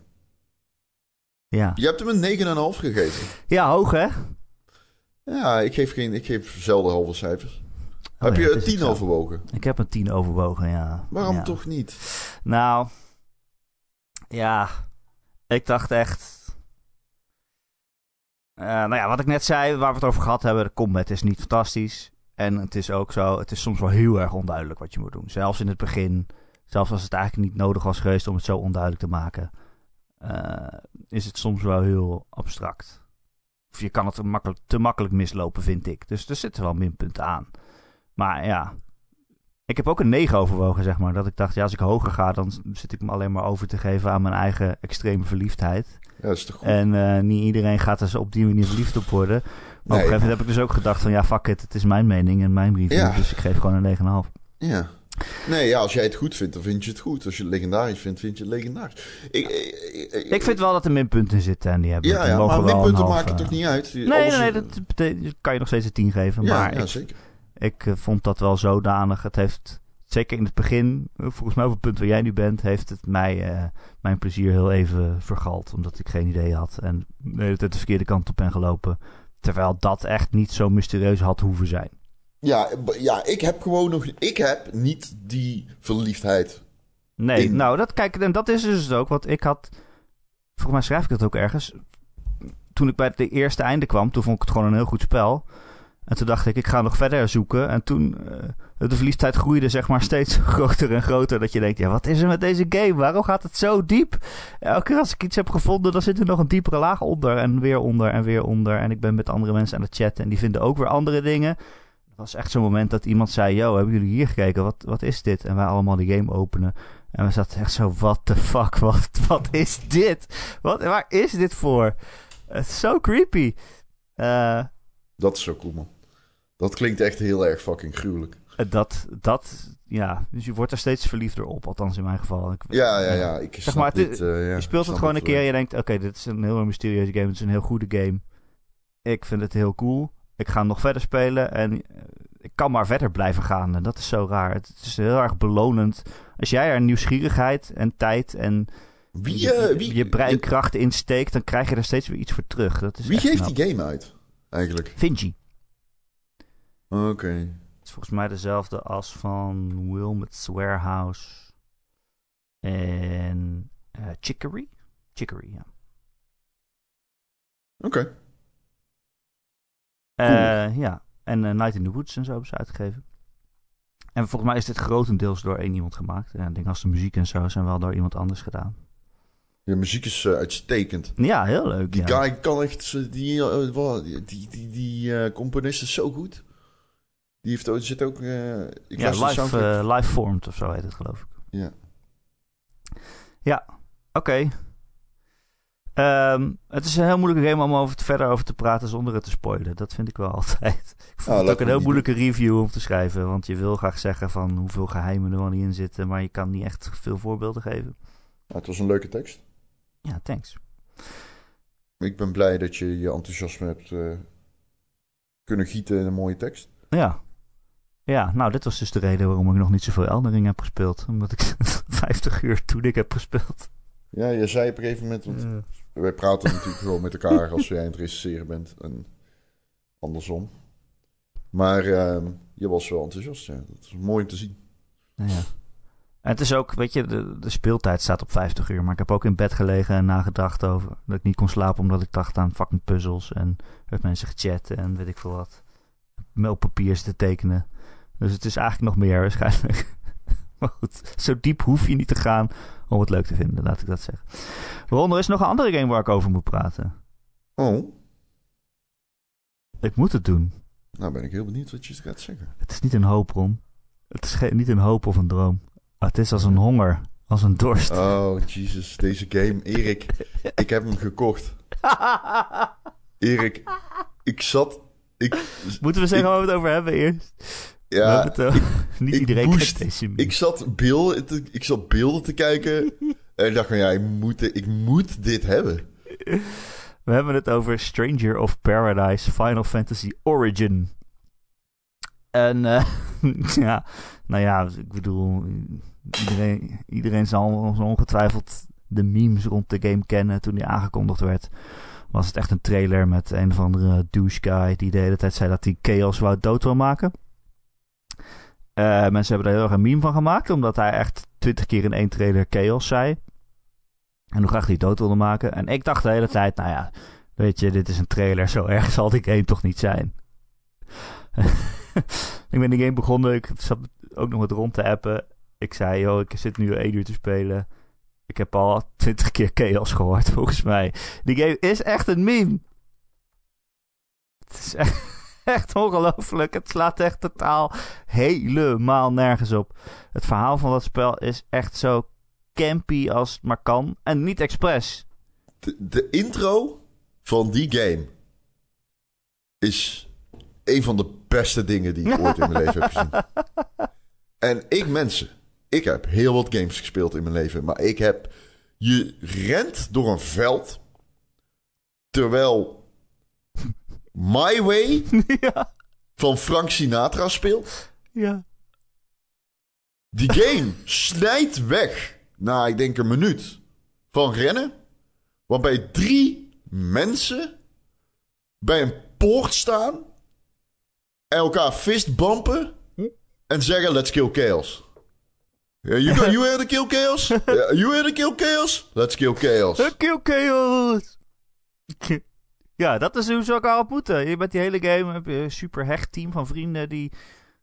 Speaker 1: Ja.
Speaker 2: Je hebt hem een 9,5 gegeven.
Speaker 1: Ja, hoog hè?
Speaker 2: Ja, ik geef, geen, ik geef zelden halve cijfers. Oh heb je een 10 overwogen?
Speaker 1: Ik heb een 10 overwogen, ja.
Speaker 2: Waarom toch niet?
Speaker 1: Nou, ja, ik dacht echt uh, nou ja, wat ik net zei, waar we het over gehad hebben, de combat is niet fantastisch. En het is ook zo, het is soms wel heel erg onduidelijk wat je moet doen. Zelfs in het begin, zelfs als het eigenlijk niet nodig was geweest om het zo onduidelijk te maken, uh, is het soms wel heel abstract. Of je kan het makkelijk, te makkelijk mislopen, vind ik. Dus er zitten wel minpunten aan. Maar ja, ik heb ook een 9 overwogen, zeg maar. Dat ik dacht, ja, als ik hoger ga, dan zit ik me alleen maar over te geven aan mijn eigen extreme verliefdheid.
Speaker 2: Ja, dat is toch goed.
Speaker 1: En uh, niet iedereen gaat dus op die manier verliefd op worden. Maar nee. op een gegeven moment heb ik dus ook gedacht van, ja, fuck it, het is mijn mening en mijn brief. Ja. Dus ik geef gewoon een 9,5.
Speaker 2: Ja. Nee, ja, als jij het goed vindt, dan vind je het goed. Als je het legendarisch vindt, vind je het legendarisch. Ik, ik,
Speaker 1: ik, ik vind wel dat er minpunten zitten en die hebben
Speaker 2: Ja, ja maar minpunten maken toch niet uit?
Speaker 1: Nee, nee, nee, dat kan je nog steeds een 10 geven.
Speaker 2: Ja,
Speaker 1: maar
Speaker 2: ja, zeker.
Speaker 1: Ik uh, vond dat wel zodanig. Het heeft zeker in het begin, volgens mij op het punt waar jij nu bent, heeft het mij uh, mijn plezier heel even vergald. Omdat ik geen idee had en de hele tijd de verkeerde kant op ben gelopen. Terwijl dat echt niet zo mysterieus had hoeven zijn.
Speaker 2: Ja, ja ik heb gewoon nog. Ik heb niet die verliefdheid.
Speaker 1: Nee, in... nou, dat, kijk, en dat is dus ook. Want ik had. Volgens mij schrijf ik dat ook ergens. Toen ik bij het eerste einde kwam, toen vond ik het gewoon een heel goed spel. En toen dacht ik, ik ga nog verder zoeken. En toen, uh, de verliefdheid groeide zeg maar steeds groter en groter. Dat je denkt, ja, wat is er met deze game? Waarom gaat het zo diep? Elke keer als ik iets heb gevonden, dan zit er nog een diepere laag onder. En weer onder en weer onder. En ik ben met andere mensen aan het chatten. En die vinden ook weer andere dingen. Het was echt zo'n moment dat iemand zei, yo, hebben jullie hier gekeken? Wat, wat is dit? En wij allemaal die game openen. En we zaten echt zo, what the fuck, wat, wat is dit? Wat, waar is dit voor? Het is zo creepy. Uh,
Speaker 2: dat is zo cool, man. Dat klinkt echt heel erg fucking gruwelijk.
Speaker 1: Dat, dat, ja. Dus je wordt er steeds verliefder op, althans in mijn geval. Ik,
Speaker 2: ja, ja, ja. Ik zeg maar, dit, uh, ja,
Speaker 1: je speelt het gewoon een keer en je denkt, oké, dit is een heel mysterieuze game. Het is een heel goede game. Ik vind het heel cool. Ik ga nog verder spelen en eh, ik kan maar verder blijven gaan. En dat is zo raar. Het is heel erg belonend. Als jij er nieuwsgierigheid en tijd en
Speaker 2: wie,
Speaker 1: je,
Speaker 2: wie,
Speaker 1: je breinkracht insteekt, dan krijg je er steeds weer iets voor terug. Dat is
Speaker 2: wie geeft die game uit, eigenlijk?
Speaker 1: Finji.
Speaker 2: Oké.
Speaker 1: Het is volgens mij dezelfde als van Wilmot's Warehouse en uh, Chicory. Chicory, ja.
Speaker 2: Oké.
Speaker 1: Uh, ja, en uh, Night in the Woods en zo hebben ze uitgegeven. En volgens mij is dit grotendeels door één iemand gemaakt. En ik denk als de muziek en zo zijn wel door iemand anders gedaan.
Speaker 2: De muziek is uh, uitstekend.
Speaker 1: Ja, heel leuk.
Speaker 2: Die
Speaker 1: ja.
Speaker 2: guy kan echt... Die, die, die, die, die componist is zo goed. Die heeft ook, zit ook... ik
Speaker 1: ja, live, live formed of zo heet het geloof ik.
Speaker 2: Ja.
Speaker 1: Ja, oké. Um, het is een heel moeilijke game om over te, verder over te praten zonder het te spoilen. Dat vind ik wel altijd. Ik vond
Speaker 2: oh,
Speaker 1: het ook een heel moeilijke review om te schrijven. Want je wil graag zeggen van hoeveel geheimen er wel niet in zitten. Maar je kan niet echt veel voorbeelden geven.
Speaker 2: Ja, het was een leuke tekst.
Speaker 1: Ja, thanks.
Speaker 2: Ik ben blij dat je je enthousiasme hebt uh, kunnen gieten in een mooie tekst.
Speaker 1: Ja. Ja, nou, dit was dus de reden waarom ik nog niet zoveel Eldering heb gespeeld. Omdat ik 50 uur toen ik heb gespeeld.
Speaker 2: Ja, je zei op een gegeven moment... Want. Wij praten natuurlijk gewoon met elkaar als jij aan het recenseren bent. En andersom. Maar uh, je was wel enthousiast, ja. Dat is mooi om te zien.
Speaker 1: Ja. En het is ook, weet je, de, de speeltijd staat op 50 uur. Maar ik heb ook in bed gelegen en nagedacht over dat ik niet kon slapen omdat ik dacht aan fucking puzzels. En met mensen gechat en weet ik veel wat. Op papier te tekenen. Dus het is eigenlijk nog meer waarschijnlijk. maar goed, zo diep hoef je niet te gaan om het leuk te vinden, laat ik dat zeggen. Ron, er is nog een andere game waar ik over moet praten.
Speaker 2: Oh.
Speaker 1: Ik moet het doen.
Speaker 2: Nou ben ik heel benieuwd wat je gaat zeggen.
Speaker 1: Het is niet een hoop, Ron. Het is geen, niet een hoop of een droom. het is als een honger, als een dorst.
Speaker 2: Oh, Jesus. Deze game. Erik, ik heb hem gekocht. Erik, ik zat... Ik,
Speaker 1: Moeten we zeggen waar we het over hebben eerst?
Speaker 2: Ja,
Speaker 1: het, uh, niet
Speaker 2: ik
Speaker 1: iedereen
Speaker 2: moest,
Speaker 1: deze
Speaker 2: ik zat, beelden te, ik zat beelden te kijken en ik dacht van ja, ik moet, ik moet dit hebben.
Speaker 1: We hebben het over Stranger of Paradise Final Fantasy Origin. En uh, ja, nou ja, ik bedoel, iedereen, iedereen zal ongetwijfeld de memes rond de game kennen toen die aangekondigd werd. Was het echt een trailer met een of andere douche guy die de hele tijd zei dat hij Chaos wou dood wil maken. Uh, mensen hebben daar heel erg een meme van gemaakt, omdat hij echt twintig keer in één trailer Chaos zei. En hoe graag hij dood wilde maken. En ik dacht de hele tijd, nou ja, weet je, dit is een trailer, zo erg zal die game toch niet zijn. ik ben die game begonnen, ik zat ook nog wat rond te appen. Ik zei, joh, ik zit nu één uur te spelen. Ik heb al twintig keer Chaos gehoord, volgens mij. Die game is echt een meme. Het is echt echt ongelooflijk. Het slaat echt totaal helemaal nergens op. Het verhaal van dat spel is echt zo campy als het maar kan. En niet expres.
Speaker 2: De, de intro van die game is een van de beste dingen die ik ooit in mijn leven heb gezien. En ik mensen, ik heb heel wat games gespeeld in mijn leven, maar ik heb je rent door een veld terwijl My Way
Speaker 1: ja.
Speaker 2: van Frank Sinatra speelt.
Speaker 1: Ja.
Speaker 2: Die game snijdt weg na, ik denk, een minuut van rennen. Waarbij drie mensen bij een poort staan. En elkaar fistbumpen. En zeggen, let's kill chaos. Yeah, you, go, you here to kill chaos? Yeah, you here to kill chaos? Let's kill chaos.
Speaker 1: Kill chaos! Ja, dat is hoe ze elkaar ontmoeten. Je bent die hele game, heb je een super hecht team van vrienden die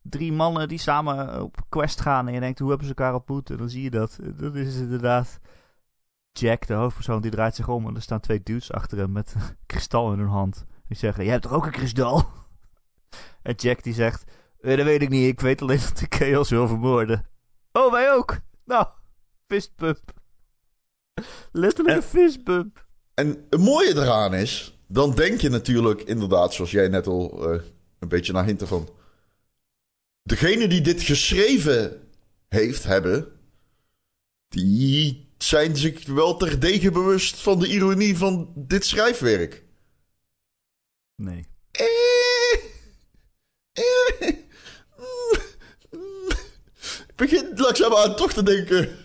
Speaker 1: drie mannen die samen op quest gaan. En je denkt, hoe hebben ze elkaar ontmoet? En dan zie je dat. Dat is inderdaad Jack, de hoofdpersoon, die draait zich om. En er staan twee dudes achter hem met een kristal in hun hand. Die zeggen, jij hebt toch ook een kristal? En Jack die zegt, eh, dat weet ik niet. Ik weet alleen dat ik Chaos wil vermoorden. Oh, wij ook? Nou, fistbump. Letterlijk een fistbump.
Speaker 2: En het mooie eraan is, dan denk je natuurlijk inderdaad, zoals jij net al uh, een beetje naar hinten van. Degene die dit geschreven heeft, hebben, die zijn zich wel terdege bewust van de ironie van dit schrijfwerk.
Speaker 1: Nee.
Speaker 2: Eh, eh, ik begin langzaamaan toch te denken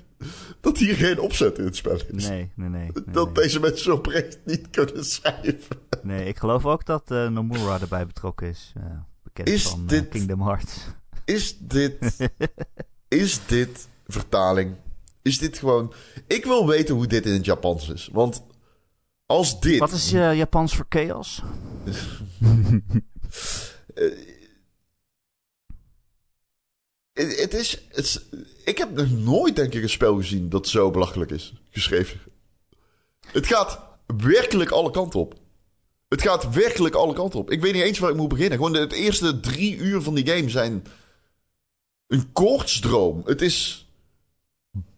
Speaker 2: dat hier geen opzet in het spel is.
Speaker 1: Nee, nee, nee.
Speaker 2: dat deze mensen oprecht niet kunnen schrijven.
Speaker 1: Nee, ik geloof ook dat uh, Nomura erbij betrokken is. Uh, bekend is van dit, Kingdom Hearts.
Speaker 2: Is dit... is dit vertaling? Is dit gewoon... Ik wil weten hoe dit in het Japans is. Want als dit...
Speaker 1: Wat is Japans voor chaos?
Speaker 2: Het is, ik heb nog nooit, denk ik, een spel gezien dat zo belachelijk is geschreven. Het gaat werkelijk alle kanten op. Het gaat werkelijk alle kanten op. Ik weet niet eens waar ik moet beginnen. Gewoon de, eerste drie uur van die game zijn een koortsdroom. Het is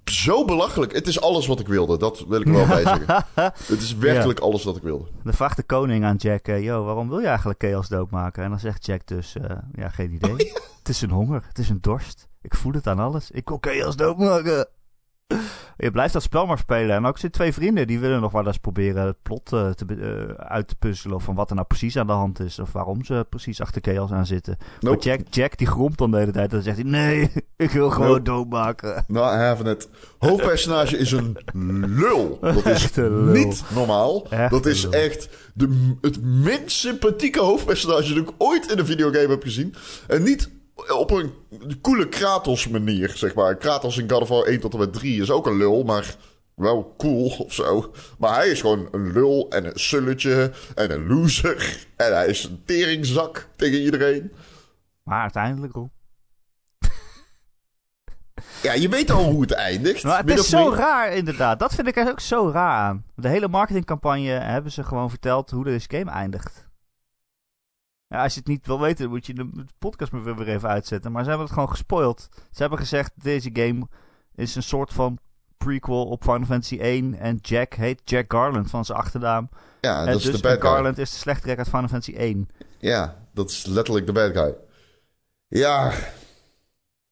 Speaker 2: zo belachelijk. Het is alles wat ik wilde. Dat wil ik er wel bij zeggen. Het is werkelijk alles wat ik wilde.
Speaker 1: Dan vraagt de koning aan Jack: uh, Yo, waarom wil je eigenlijk chaos doodmaken? En dan zegt Jack dus: uh, Ja, geen idee. Oh, het is een honger. Het is een dorst. Ik voel het aan alles. Ik wil chaos doodmaken. Je blijft dat spel maar spelen. En ook zijn twee vrienden die willen nog wel eens proberen het plot uh, te, uh, uit te puzzelen. Of van wat er nou precies aan de hand is. Of waarom ze precies achter chaos aan zitten. Nope. Maar Jack, Jack die gromt dan de hele tijd. En dan zegt hij: Nee, ik wil gewoon nope. doodmaken.
Speaker 2: Nou, have it. Hoofdpersonage is een lul. Dat is niet normaal. Echt dat is echt de, het minst sympathieke hoofdpersonage dat ik ooit in een videogame heb gezien. En niet op een coole Kratos manier, zeg maar. Kratos in God of War 1 tot en met 3 is ook een lul, maar wel cool of zo. Maar hij is gewoon een lul en een sulletje en een loser. En hij is een teringzak tegen iedereen.
Speaker 1: Maar uiteindelijk ook.
Speaker 2: Ja, je weet al hoe het eindigt.
Speaker 1: Maar het is zo raar, inderdaad. Dat vind ik er ook zo raar aan. De hele marketingcampagne hebben ze gewoon verteld hoe deze game eindigt. Ja, als je het niet wil weten, moet je de podcast maar weer even uitzetten. Maar ze hebben het gewoon gespoild. Ze hebben gezegd, deze game is een soort van prequel op Final Fantasy 1. En Jack heet Jack Garland van zijn achternaam.
Speaker 2: Ja, dat is
Speaker 1: dus
Speaker 2: de bad guy.
Speaker 1: Garland is de slechterik uit Final Fantasy 1.
Speaker 2: Ja, dat is letterlijk de bad guy. Ja.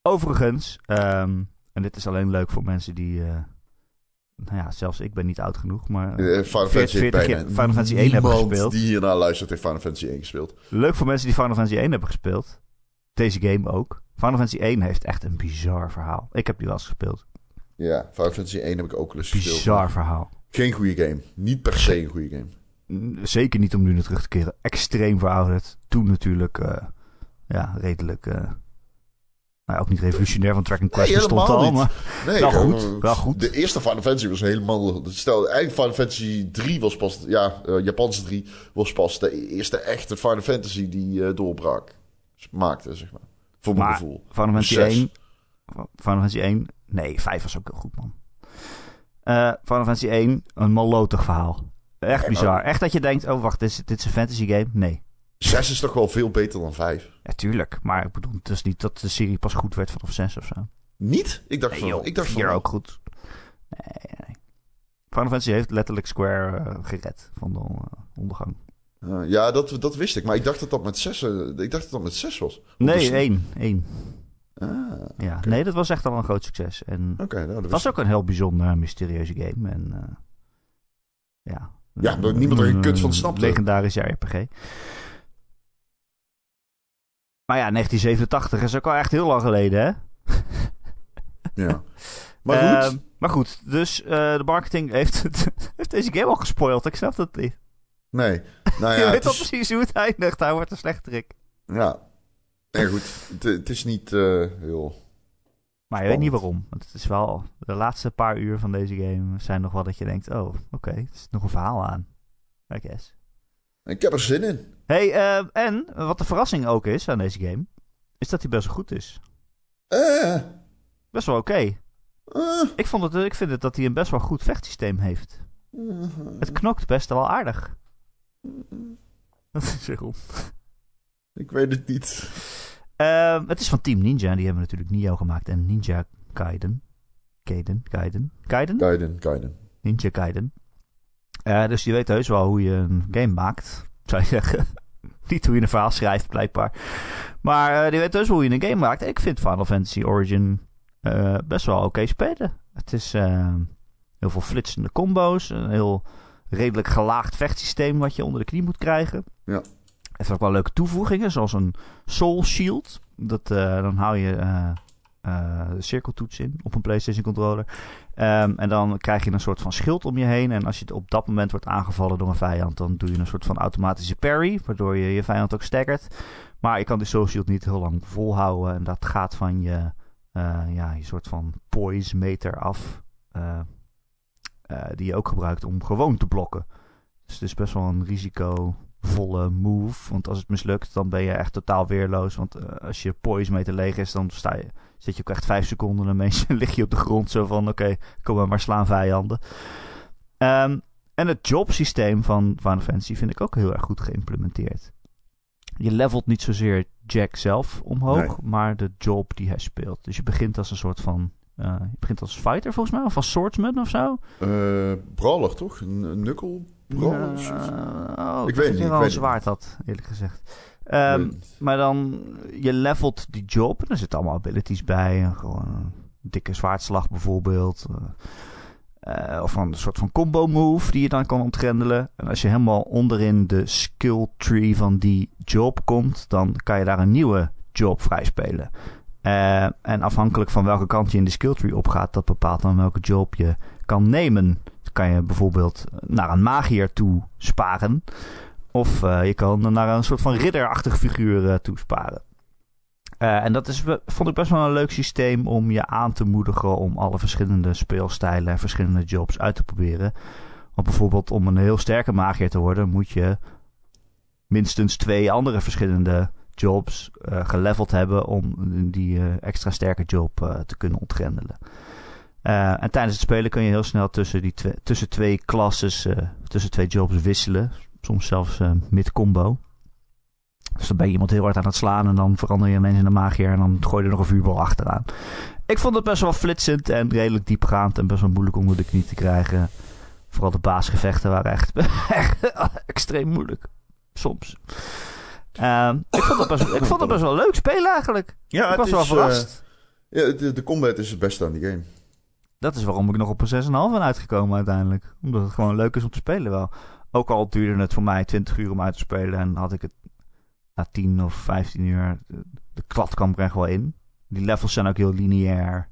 Speaker 1: Overigens, um, en dit is alleen leuk voor mensen die... Uh, nou ja, zelfs ik ben niet oud genoeg, maar...
Speaker 2: Uh, Final, Fantasy 40
Speaker 1: Final Fantasy 1 hebben gespeeld.
Speaker 2: die hiernaar luistert heeft Final Fantasy 1 gespeeld.
Speaker 1: Leuk voor mensen die Final Fantasy 1 hebben gespeeld. Deze game ook. Final Fantasy 1 heeft echt een bizar verhaal. Ik heb die wel eens gespeeld.
Speaker 2: Ja, Final Fantasy 1 heb ik ook wel eens gespeeld.
Speaker 1: Bizar verhaal.
Speaker 2: Geen goede game. Niet per se een goede game.
Speaker 1: Zeker niet om nu naar terug te keren. Extreem verouderd. Toen natuurlijk, uh, ja, redelijk... Uh, nou, ook niet revolutionair van Tracking Quest nee, stond al, maar nee, wel goed, wel goed.
Speaker 2: De eerste Final Fantasy was helemaal... Stel, eigenlijk Final Fantasy 3 was pas... Ja, uh, Japanse 3 was pas de eerste echte Final Fantasy die uh, doorbraak maakte, zeg maar. Voor mijn gevoel.
Speaker 1: Final Fantasy 1... Final Fantasy 1... Nee, 5 was ook heel goed, man. Uh, Final Fantasy 1, een malotig verhaal. Echt bizar. Echt dat je denkt, oh wacht, dit is, dit is een fantasy game? Nee.
Speaker 2: 6 is toch wel veel beter dan 5?
Speaker 1: Ja, tuurlijk. Maar ik bedoel, het is niet dat de serie pas goed werd vanaf 6 of zo.
Speaker 2: Niet? Ik dacht nee, van... ik dacht
Speaker 1: vier ook goed. Nee, nee. Final Fantasy heeft letterlijk Square uh, gered van de uh, ondergang.
Speaker 2: Uh, ja, dat, dat wist ik. Maar ik dacht dat dat met 6, ik dacht dat dat met 6 was.
Speaker 1: Nee, 1. 1. Ah, ja, okay. nee, dat was echt al een groot succes. En
Speaker 2: okay, nou,
Speaker 1: het was ook een heel bijzonder, mysterieuze game. En ja,
Speaker 2: ja, niemand er een kut van snapte.
Speaker 1: Legendarische RPG. Maar ja, 1987 is ook al echt heel lang geleden, hè?
Speaker 2: ja. Maar goed.
Speaker 1: Uh, maar goed, dus uh, de marketing heeft, heeft deze game al gespoild. Ik snap dat niet.
Speaker 2: Nee. Nou
Speaker 1: ja,
Speaker 2: je
Speaker 1: weet al precies hoe het eindigt. Hij wordt een slechterik.
Speaker 2: Ja. Nee, goed. Het, het is niet uh, heel...
Speaker 1: Maar je weet niet waarom. Want het is wel... De laatste paar uur van deze game zijn nog wel dat je denkt... Oh, oké. Okay, er is nog een verhaal aan. I guess.
Speaker 2: Ik heb er zin in.
Speaker 1: Hey, uh, en wat de verrassing ook is aan deze game, is dat hij best wel goed is.
Speaker 2: Uh.
Speaker 1: Best wel oké. Okay. Uh. Ik, vond het, ik vind het dat hij een best wel goed vechtsysteem heeft.
Speaker 2: -huh.
Speaker 1: Het knokt best wel aardig. Wat is er om?
Speaker 2: Ik weet het niet.
Speaker 1: Uh, het is van Team Ninja. Die hebben natuurlijk Nio gemaakt en Ninja Gaiden. Gaiden. Gaiden. Gaiden?
Speaker 2: Gaiden, Gaiden.
Speaker 1: Ninja Gaiden. Uh, dus die weet heus wel hoe je een game maakt, zou je zeggen. Niet hoe je een verhaal schrijft, blijkbaar. Maar uh, die weet dus hoe je een game maakt. Ik vind Final Fantasy Origin uh, best wel oké spelen. Het is heel veel flitsende combo's. Een heel redelijk gelaagd vechtsysteem wat je onder de knie moet krijgen.
Speaker 2: Ja.
Speaker 1: Het heeft ook wel leuke toevoegingen, zoals een Soul Shield. Dat, dan hou je uh, cirkeltoets in op een PlayStation controller. Um, en dan krijg je een soort van schild om je heen. En als je op dat moment wordt aangevallen door een vijand, dan doe je een soort van automatische parry, waardoor je je vijand ook staggert. Maar je kan die soul shield niet heel lang volhouden. En dat gaat van je, uh, ja, je soort van poise meter af. Uh, die je ook gebruikt om gewoon te blokken. Dus het is best wel een risicovolle move. Want als het mislukt, dan ben je echt totaal weerloos. Want als je poise meter leeg is, dan sta je zit je ook echt vijf seconden en mensen lig je op de grond zo van oké, kom maar maar slaan vijanden. Um, en het jobsysteem van Final Fantasy vind ik ook heel erg goed geïmplementeerd. Je levelt niet zozeer Jack zelf omhoog, maar de job die hij speelt. Dus je begint als een soort van. Uh, je begint als fighter volgens mij, of als swordsman of zo.
Speaker 2: Uh, brawler toch? Een knuckle
Speaker 1: oh, ik weet niet. Ik wel een zwaard had, eerlijk gezegd. Um, maar dan, je levelt die job. En er zitten allemaal abilities bij. Gewoon een dikke zwaardslag bijvoorbeeld. Uh, of een soort van combo move die je dan kan ontgrendelen. En als je helemaal onderin de skill tree van die job komt, dan kan je daar een nieuwe job vrijspelen. Uh, en afhankelijk van welke kant je in de skill tree opgaat, dat bepaalt dan welke job je kan nemen. Kan je bijvoorbeeld naar een magier toe sparen. Of uh, je kan naar een soort van ridderachtig figuur uh, toesparen. Uh, en dat is, vond ik best wel een leuk systeem om je aan te moedigen om alle verschillende speelstijlen en verschillende jobs uit te proberen. Want bijvoorbeeld om een heel sterke magier te worden, moet je minstens twee andere verschillende jobs geleveld hebben om die extra sterke job te kunnen ontgrendelen. En tijdens het spelen kun je heel snel tussen, die twee, tussen twee klasses, tussen twee jobs wisselen. Soms zelfs uh, mid-combo. Dus dan ben je iemand heel hard aan het slaan en dan verander je mensen in de magier en dan gooi je er nog een vuurbal achteraan. Ik vond het best wel flitsend en redelijk diepgaand en best wel moeilijk onder de knie te krijgen. Vooral de baasgevechten waren echt, echt extreem moeilijk. Soms. Uh, ik, vond het best, ik vond het best wel leuk spelen eigenlijk.
Speaker 2: Ja,
Speaker 1: ik was
Speaker 2: is,
Speaker 1: wel verrast.
Speaker 2: Uh, ja, de, de, combat is het beste aan die game.
Speaker 1: Dat is waarom ik nog op een 6,5 ben uitgekomen uiteindelijk. Omdat het gewoon leuk is om te spelen wel. Ook al duurde het voor mij 20 uur om uit te spelen en had ik het na 10 of 15 uur. De, kwam er echt wel in. Die levels zijn ook heel lineair.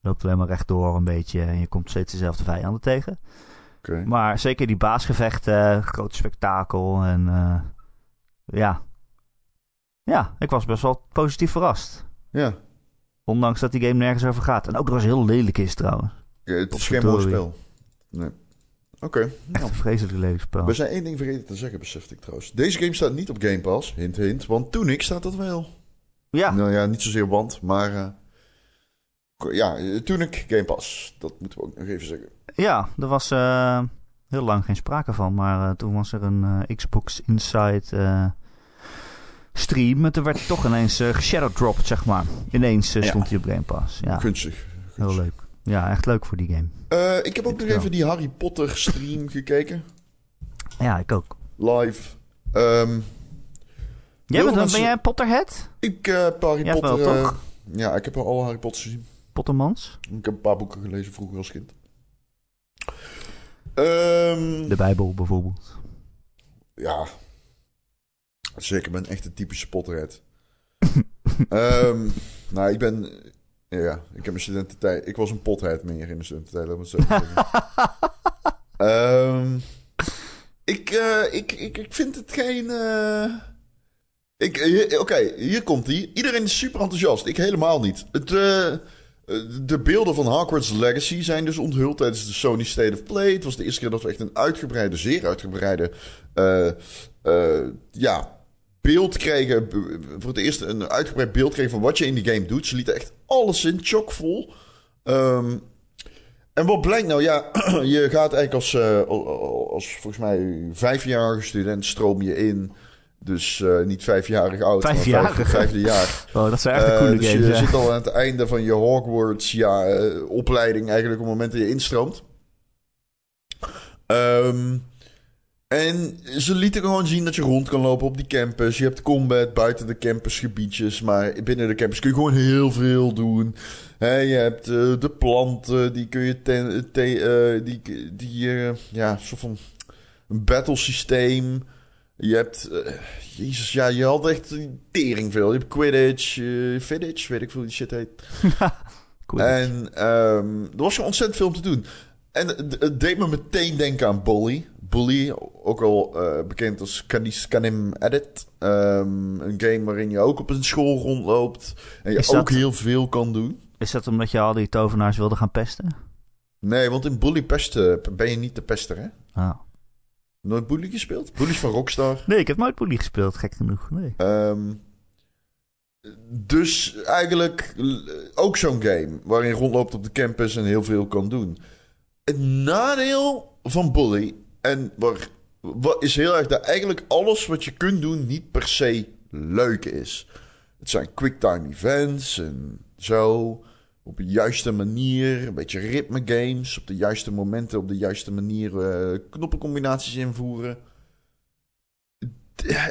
Speaker 1: Loopt alleen maar rechtdoor een beetje en je komt steeds dezelfde vijanden tegen.
Speaker 2: Okay.
Speaker 1: Maar zeker die baasgevechten, groot spektakel en uh, ja. Ja, ik was best wel positief verrast.
Speaker 2: Ja.
Speaker 1: Ondanks dat die game nergens over gaat. En ook nog eens heel lelijk is trouwens.
Speaker 2: Ja, het is geen mooi spel. Nee. Oké. Okay,
Speaker 1: Echt een vreselijk lelijk spel.
Speaker 2: We zijn één ding vergeten te zeggen, besefte ik trouwens. Deze game staat niet op Game Pass, hint hint, want Tunic staat dat wel.
Speaker 1: Ja.
Speaker 2: Nou ja, niet zozeer want, maar... Uh, ja, Tunic Game Pass, dat moeten we ook nog even zeggen.
Speaker 1: Ja, er was uh, heel lang geen sprake van, maar uh, toen was er een Xbox Inside stream. En toen werd toch ineens uh, geshadowdropped, zeg maar. Ineens stond ja. hij op Game Pass. Ja.
Speaker 2: Gunstig.
Speaker 1: Heel leuk. Ja, echt leuk voor die game.
Speaker 2: Uh, ik heb ook nog even die Harry Potter stream gekeken.
Speaker 1: Ja, ik ook.
Speaker 2: Live. Um,
Speaker 1: jij bent, mensen... Ben jij een Potterhead?
Speaker 2: Ik uh, heb Harry
Speaker 1: jij
Speaker 2: Potter...
Speaker 1: Wel, toch?
Speaker 2: Uh, ja, ik heb al Harry Potter gezien.
Speaker 1: Pottermans?
Speaker 2: Ik heb een paar boeken gelezen vroeger als kind. Um,
Speaker 1: De Bijbel bijvoorbeeld.
Speaker 2: Ja. Zeker, ben echt een typische Potterhead. um, nou, ik ben... Ja, ik heb mijn studententijd... Ik was een pothead meer in de studententijd, laat zo um, ik, uh, ik, ik, ik vind het geen... Uh... Oké, okay, hier komt hij. Iedereen is super enthousiast. Ik helemaal niet. Het, uh, de beelden van Hogwarts Legacy zijn dus onthuld tijdens de Sony State of Play. Het was de eerste keer dat we echt een uitgebreide, zeer uitgebreide... ja, beeld kregen. Voor het eerst een uitgebreid beeld kregen van wat je in die game doet. Ze lieten echt alles in, chockvol. Um, en wat blijkt nou? Ja, je gaat eigenlijk als, uh, als volgens mij vijfjarige student stroom je in. Dus uh, niet vijfjarig oud,
Speaker 1: vijfjarig.
Speaker 2: maar vijfde jaar.
Speaker 1: Oh, dat zijn echt uh, coole
Speaker 2: dus
Speaker 1: games.
Speaker 2: je
Speaker 1: ja.
Speaker 2: zit al aan het einde van je Hogwarts ja, uh, opleiding eigenlijk op het moment dat je instroomt. Um, en ze lieten gewoon zien dat je rond kan lopen op die campus. Je hebt combat buiten de campusgebiedjes. Maar binnen de campus kun je gewoon heel veel doen. He, je hebt uh, de planten, die kun je ten, te, uh, die, die uh, ja, soort van een battle systeem. Je hebt, jezus, ja, je had echt tering veel. Je hebt Quidditch, Fidditch, weet ik veel die shit heet. en um, er was gewoon ontzettend veel om te doen. En het deed me meteen denken aan Bully. Bully, ook al uh, bekend als Canis Canim Edit. Um, een game waarin je ook op een school rondloopt. En je
Speaker 1: Is
Speaker 2: ook
Speaker 1: dat-
Speaker 2: heel veel kan doen.
Speaker 1: Is dat omdat je al die tovenaars wilde gaan pesten?
Speaker 2: Nee, want in Bully pesten ben je niet de pester, hè?
Speaker 1: Ah.
Speaker 2: Nooit Bully gespeeld? Bully van Rockstar.
Speaker 1: Nee, ik heb nooit Bully gespeeld, gek genoeg. Nee.
Speaker 2: Ehm, dus eigenlijk ook zo'n game waarin je rondloopt op de campus en heel veel kan doen. Het nadeel van Bully, en waar, wat is heel erg dat eigenlijk alles wat je kunt doen niet per se leuk is. Het zijn quicktime events en zo. Op de juiste manier, een beetje ritme games. Op de juiste momenten, op de juiste manier eh, knoppencombinaties invoeren.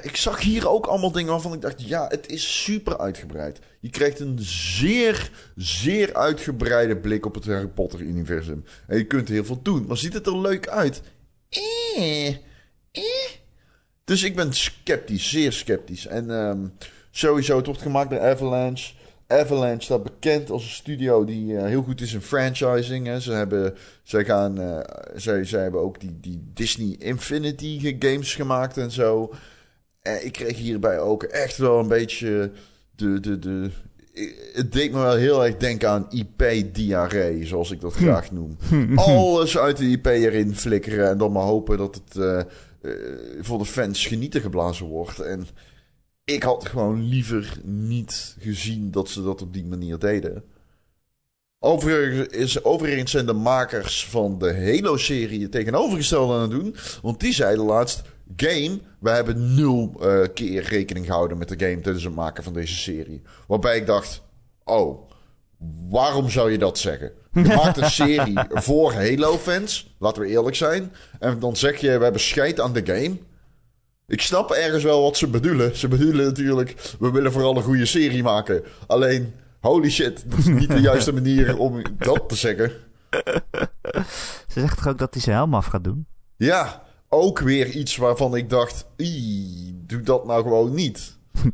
Speaker 2: Ik zag hier ook allemaal dingen waarvan ik dacht: ja, het is super uitgebreid. Je krijgt een zeer, zeer uitgebreide blik op het Harry Potter-universum. En je kunt heel veel doen, maar ziet het er leuk uit? Eh, eh. Dus ik ben sceptisch, zeer sceptisch. En ehm, sowieso, het wordt gemaakt door Avalanche. Avalanche staat bekend als een studio die eh, heel goed is in franchising. Hè. Ze hebben, zij gaan, eh, zij, zij hebben ook die, die Disney Infinity games gemaakt en zo. En ik kreeg hierbij ook echt wel een beetje de, de, de, het deed me wel heel erg denken aan IP-diarree, zoals ik dat graag noem. Alles uit de IP erin flikkeren en dan maar hopen dat het eh, eh, voor de fans genieten geblazen wordt. En ik had gewoon liever niet gezien dat ze dat op die manier deden. Overigens, is, overigens zijn de makers van de Halo-serie het tegenovergestelde aan het doen. Want die zeiden laatst... Game, we hebben nul eh, keer rekening gehouden met de game tijdens het maken van deze serie. Waarbij ik dacht, oh, waarom zou je dat zeggen? Je maakt een serie voor Halo-fans, laten we eerlijk zijn. En dan zeg je, we hebben scheid aan de game. Ik snap ergens wel wat ze bedoelen. Ze bedoelen natuurlijk, we willen vooral een goede serie maken. Alleen, holy shit, dat is niet de juiste manier om dat te zeggen.
Speaker 1: Ze zegt toch ook dat hij zijn helm af gaat doen?
Speaker 2: Ja, ook weer iets waarvan ik dacht, " doe dat nou gewoon niet.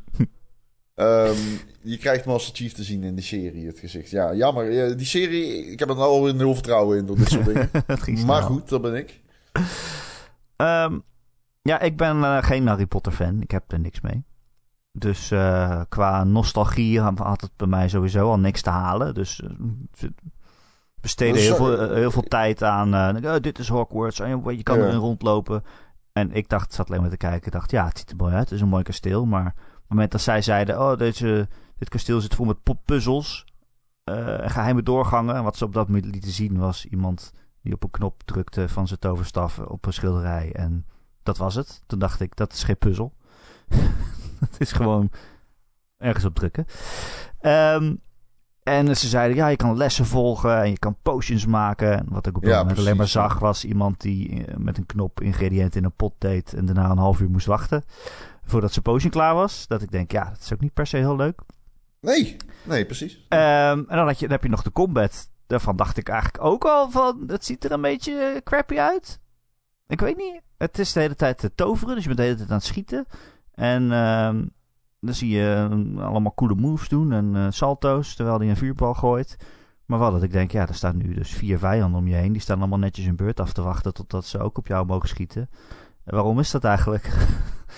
Speaker 2: Ehm, je krijgt Master Chief te zien in de serie, het gezicht. Ja, jammer. Eh, Die serie, ik heb er nou alweer nul vertrouwen in door dit soort dingen. maar goed, dat ben ik.
Speaker 1: Ehm, ja, ik ben eh, geen Harry Potter fan. Ik heb er niks mee. Dus eh, qua nostalgie had het bij mij sowieso al niks te halen. Dus besteden heel veel, eh, heel veel tijd aan. eh, oh, dit is Hogwarts. en je kan erin rondlopen. En ik dacht, zat alleen maar te kijken. Ik dacht, ja, het ziet er mooi uit. Het is een mooi kasteel. Maar op het moment dat zij zeiden... Oh, deze, dit kasteel zit vol met puzzels. en geheime doorgangen. En wat ze op dat moment lieten zien was iemand die op een knop drukte van zijn toverstaf op een schilderij. En dat was het. Toen dacht ik, dat is geen puzzel. Het is gewoon ergens op drukken. Ehm, en ze zeiden, ja, je kan lessen volgen en je kan potions maken. En wat ik op dat
Speaker 2: Ja,
Speaker 1: moment alleen maar zag, was iemand die eh, met een knop ingrediënten in een pot deed en daarna een half uur moest wachten voordat zijn potion klaar was. Dat ik denk, ja, dat is ook niet per se heel leuk.
Speaker 2: Nee, nee, precies.
Speaker 1: Ehm, en dan, had je, dan heb je nog de combat. Daarvan dacht ik eigenlijk ook al van, het ziet er een beetje crappy uit. Ik weet niet. Het is de hele tijd te toveren, dus je bent de hele tijd aan het schieten. En ehm, dan zie je eh, allemaal coole moves doen en eh, salto's, terwijl hij een vuurbal gooit. Maar wel dat ik denk, ja, er staan nu dus vier vijanden om je heen. Die staan allemaal netjes hun beurt af te wachten totdat ze ook op jou mogen schieten. En waarom is dat eigenlijk?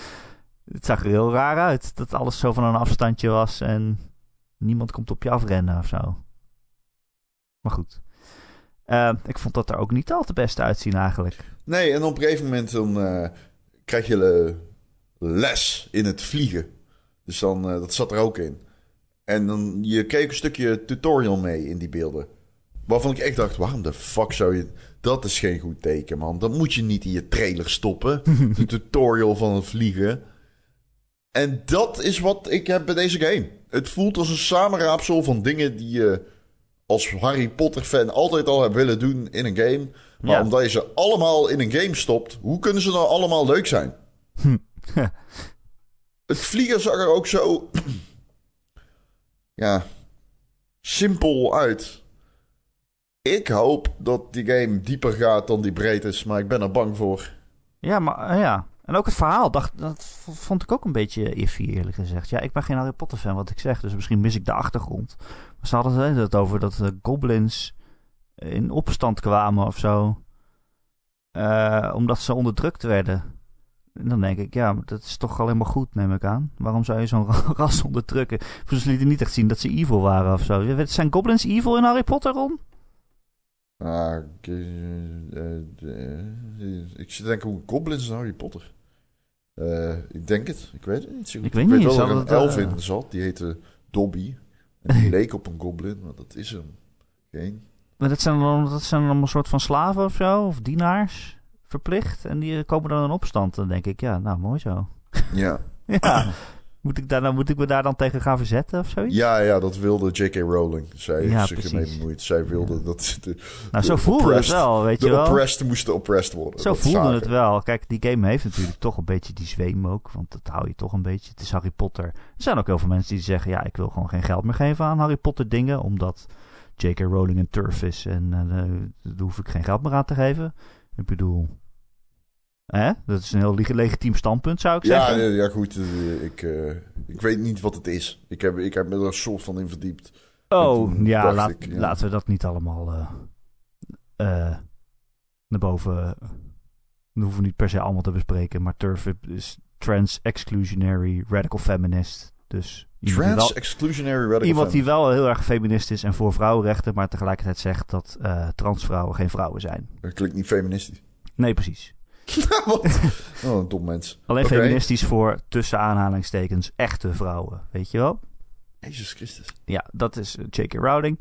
Speaker 1: het zag er heel raar uit. Dat alles zo van een afstandje was en niemand komt op je afrennen of zo. Maar goed. Eh, ik vond dat er ook niet al te best uitzien eigenlijk.
Speaker 2: Nee, en op een gegeven moment dan eh, krijg je les in het vliegen. Dus dan, eh, dat zat er ook in. En dan, je kreeg een stukje tutorial mee in die beelden. Waarvan ik echt dacht, waarom de fuck zou je... Dat is geen goed teken, man. Dat moet je niet in je trailer stoppen. De tutorial van het vliegen. En dat is wat ik heb bij deze game. Het voelt als een samenraapsel van dingen die je als Harry Potter fan altijd al hebt willen doen in een game. Maar
Speaker 1: Ja.
Speaker 2: omdat je ze allemaal in een game stopt, hoe kunnen ze nou allemaal leuk zijn? Het vliegen zag er ook zo. ja. simpel uit. Ik hoop dat die game dieper gaat dan die breed is, maar ik ben er bang voor.
Speaker 1: Ja, maar eh, ja. En ook het verhaal, dacht, dat vond ik ook een beetje iffy, eerlijk gezegd. Ja, ik ben geen Harry Potter fan, wat ik zeg, dus misschien mis ik de achtergrond. Maar ze hadden het over dat de goblins in opstand kwamen of zo. Eh, omdat ze onderdrukt werden. En dan denk ik, ja, maar dat is toch alleen maar goed, neem ik aan. Waarom zou je zo'n ras onderdrukken? Ze lieten niet echt zien dat ze evil waren of zo. Zijn goblins evil in Harry Potter, Ron?
Speaker 2: Ah, ik, eh, eh, ik zit te denken hoe goblins in Harry Potter. Eh, ik denk het. Ik weet het niet. zo goed.
Speaker 1: Ik weet niet,
Speaker 2: wel
Speaker 1: zal
Speaker 2: dat er een elf in zat. Die heette Dobby. En die leek op een goblin, maar dat is hem geen.
Speaker 1: Maar dat zijn dan, dat zijn een soort van slaven of zo, of dienaars, verplicht. En die komen dan in opstand. Dan denk ik, ja, nou, mooi zo.
Speaker 2: Ja.
Speaker 1: Ja. moet, ik daar, nou, moet ik me daar dan tegen gaan verzetten of zoiets?
Speaker 2: ja, ja, dat wilde J.K. Rowling. Zij
Speaker 1: Ja,
Speaker 2: heeft zich ermee bemoeid. Zij wilde dat de,
Speaker 1: nou, zo
Speaker 2: de
Speaker 1: voelde het wel, weet je
Speaker 2: de
Speaker 1: wel.
Speaker 2: oppressed moesten oppressed worden.
Speaker 1: Zo voelde
Speaker 2: zagen.
Speaker 1: het wel. Kijk, die game heeft natuurlijk toch een beetje die zweem ook. Want dat hou je toch een beetje. Het is Harry Potter. Er zijn ook heel veel mensen die zeggen... ja, ik wil gewoon geen geld meer geven aan Harry Potter dingen... omdat J.K. Rowling een turf is... en eh, daar hoef ik geen geld meer aan te geven. Ik bedoel... Hè? Dat is een heel leg- legitiem standpunt, zou ik
Speaker 2: Ja,
Speaker 1: zeggen.
Speaker 2: ja, ja, goed. eh, Ik, eh, ik weet niet wat het is. Ik heb, ik heb me er een soort van in verdiept.
Speaker 1: Oh, ja,
Speaker 2: dacht
Speaker 1: laat-
Speaker 2: ik, ja.
Speaker 1: laten we dat niet allemaal eh, naar boven. Dat hoeven we niet per se allemaal te bespreken. Maar Turf is trans exclusionary radical feminist. Dus wel,
Speaker 2: Trans-exclusionary radical
Speaker 1: iemand die wel heel erg feminist is en voor vrouwenrechten, maar tegelijkertijd zegt dat eh, transvrouwen geen vrouwen zijn.
Speaker 2: Dat klinkt niet feministisch.
Speaker 1: Nee, precies.
Speaker 2: Wat? Oh, een dom mens.
Speaker 1: Alleen feministisch voor tussen aanhalingstekens echte vrouwen. Weet je wel?
Speaker 2: Jezus Christus.
Speaker 1: Ja, dat is eh, J.K. Rowling.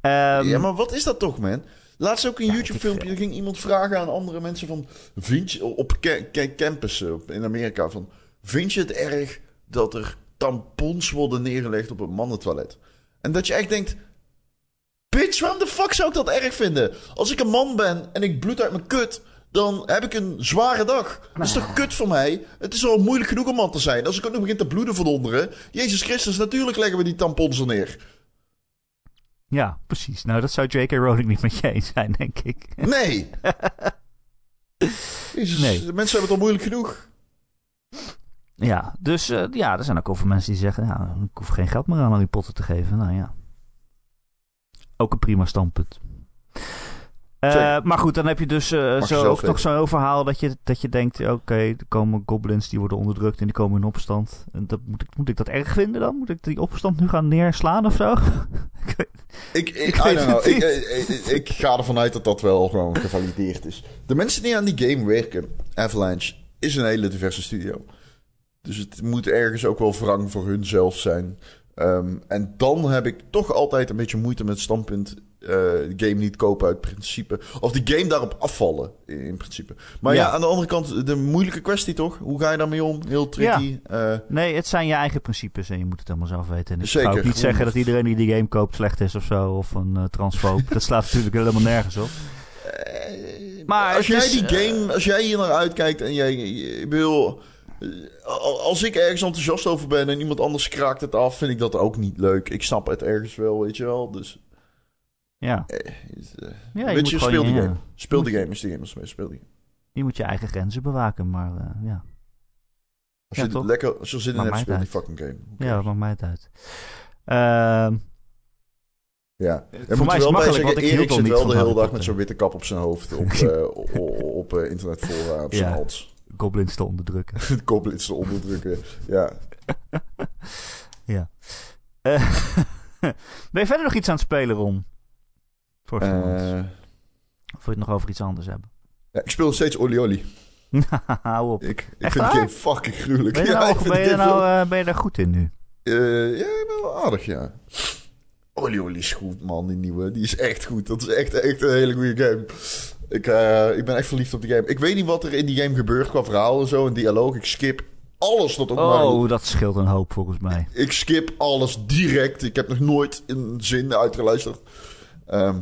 Speaker 1: Ehm,
Speaker 2: ja, maar wat is dat toch, man? Laatst ook een
Speaker 1: Ja,
Speaker 2: YouTube-filmpje. Er ging iemand vragen aan andere mensen van... Vind je op ca- ca- campussen op- in Amerika van... Vind je het erg dat er tampons worden neergelegd op een mannentoilet? En dat je echt denkt... Bitch, waarom de fuck zou ik dat erg vinden? Als ik een man ben en ik bloed uit mijn kut... Dan heb ik een zware dag. Dat is toch kut voor mij? Het is al moeilijk genoeg om man te zijn. Als ik ook nog begin te bloeden van onderen... Jezus Christus, natuurlijk leggen we die tampons er neer.
Speaker 1: Ja, precies. Nou, dat zou J.K. Rowling niet met je eens zijn, denk ik.
Speaker 2: Nee. Jezus,
Speaker 1: Nee.
Speaker 2: mensen hebben het al moeilijk genoeg.
Speaker 1: Ja, dus eh, ja, er zijn ook over mensen die zeggen... Ja, ik hoef geen geld meer aan Harry Potter te geven. Nou ja. Ook een prima standpunt. Eh, maar goed, dan heb je dus
Speaker 2: je
Speaker 1: zo, nog
Speaker 2: weten.
Speaker 1: zo'n verhaal dat je, dat je denkt... Oké, er komen goblins die worden onderdrukt en die komen in opstand. En dat, moet, ik, moet ik dat erg vinden dan? Moet ik die opstand nu gaan neerslaan of zo? Ik weet-
Speaker 2: Ik, know. ik, ik, ik ga ervan uit dat dat wel gewoon gevalideerd is. De mensen die aan die game werken, Avalanche, is een hele diverse studio. Dus het moet ergens ook wel wrang voor hunzelf zijn. Ehm, en dan heb ik toch altijd een beetje moeite met het standpunt... de game niet kopen uit principe. Of die game daarop afvallen, in, in principe. Maar ja.
Speaker 1: Ja.
Speaker 2: aan de andere kant, de moeilijke kwestie toch? Hoe ga je daarmee om? Heel tricky. Eh,
Speaker 1: Nee, het zijn je eigen principes en je moet het helemaal zelf weten. En ik
Speaker 2: Zeker,
Speaker 1: ga ook niet zeggen dat iedereen die die game koopt slecht is of zo. Of een transfoob. dat slaat natuurlijk helemaal nergens op. Maar
Speaker 2: als jij
Speaker 1: is,
Speaker 2: die game, als jij hier naar uitkijkt en jij, eh, als ik ergens enthousiast over ben en iemand anders kraakt het af, vind ik dat ook niet leuk. Ik snap het ergens wel, weet je wel. Dus,
Speaker 1: Ja,
Speaker 2: eh, het, eh,
Speaker 1: ja
Speaker 2: weet
Speaker 1: je,
Speaker 2: speel die game. Speel die game, is die game, speel die game.
Speaker 1: Je moet je eigen grenzen bewaken, maar eh, ja.
Speaker 2: Als
Speaker 1: Ja,
Speaker 2: je,
Speaker 1: toch?
Speaker 2: lekker, als je zin in hebt,
Speaker 1: mij
Speaker 2: speel
Speaker 1: het
Speaker 2: die fucking game.
Speaker 1: Ja, dat maakt mij het uit. Ehm,
Speaker 2: Ja.
Speaker 1: mij
Speaker 2: Er moet
Speaker 1: is het
Speaker 2: wel
Speaker 1: makkelijk,
Speaker 2: zeggen,
Speaker 1: want ik
Speaker 2: Erik zit wel de hele dag met zo'n witte kap op zijn hoofd op, eh, op, op eh, internetfora, op zijn
Speaker 1: Ja.
Speaker 2: hals.
Speaker 1: Goblins te onderdrukken.
Speaker 2: Het koblins te onderdrukken. Ja.
Speaker 1: ja. Eh, ben je verder nog iets aan het spelen, Ron? Voor?
Speaker 2: Eh,
Speaker 1: Of wil je het nog over iets anders hebben?
Speaker 2: ja, ik speel nog steeds Oli Oli.
Speaker 1: Hou op.
Speaker 2: Ik, ik
Speaker 1: Echt
Speaker 2: vind game fucking gruwelijk.
Speaker 1: Ben je, nou, ben, je nou, eh, ben je daar goed in nu?
Speaker 2: Eh, ja, wel aardig, ja. Oli Oli is goed, man, die nieuwe. Die is echt goed. Dat is echt, echt een hele goede game. Ik, eh, ik ben echt verliefd op die game. Ik weet niet wat er in die game gebeurt qua verhaal en zo en dialoog. Ik skip alles dat ook maar...
Speaker 1: Oh, dat scheelt een hoop volgens mij.
Speaker 2: Ik skip alles direct. Ik heb nog nooit een zin uitgeluisterd. Ehm,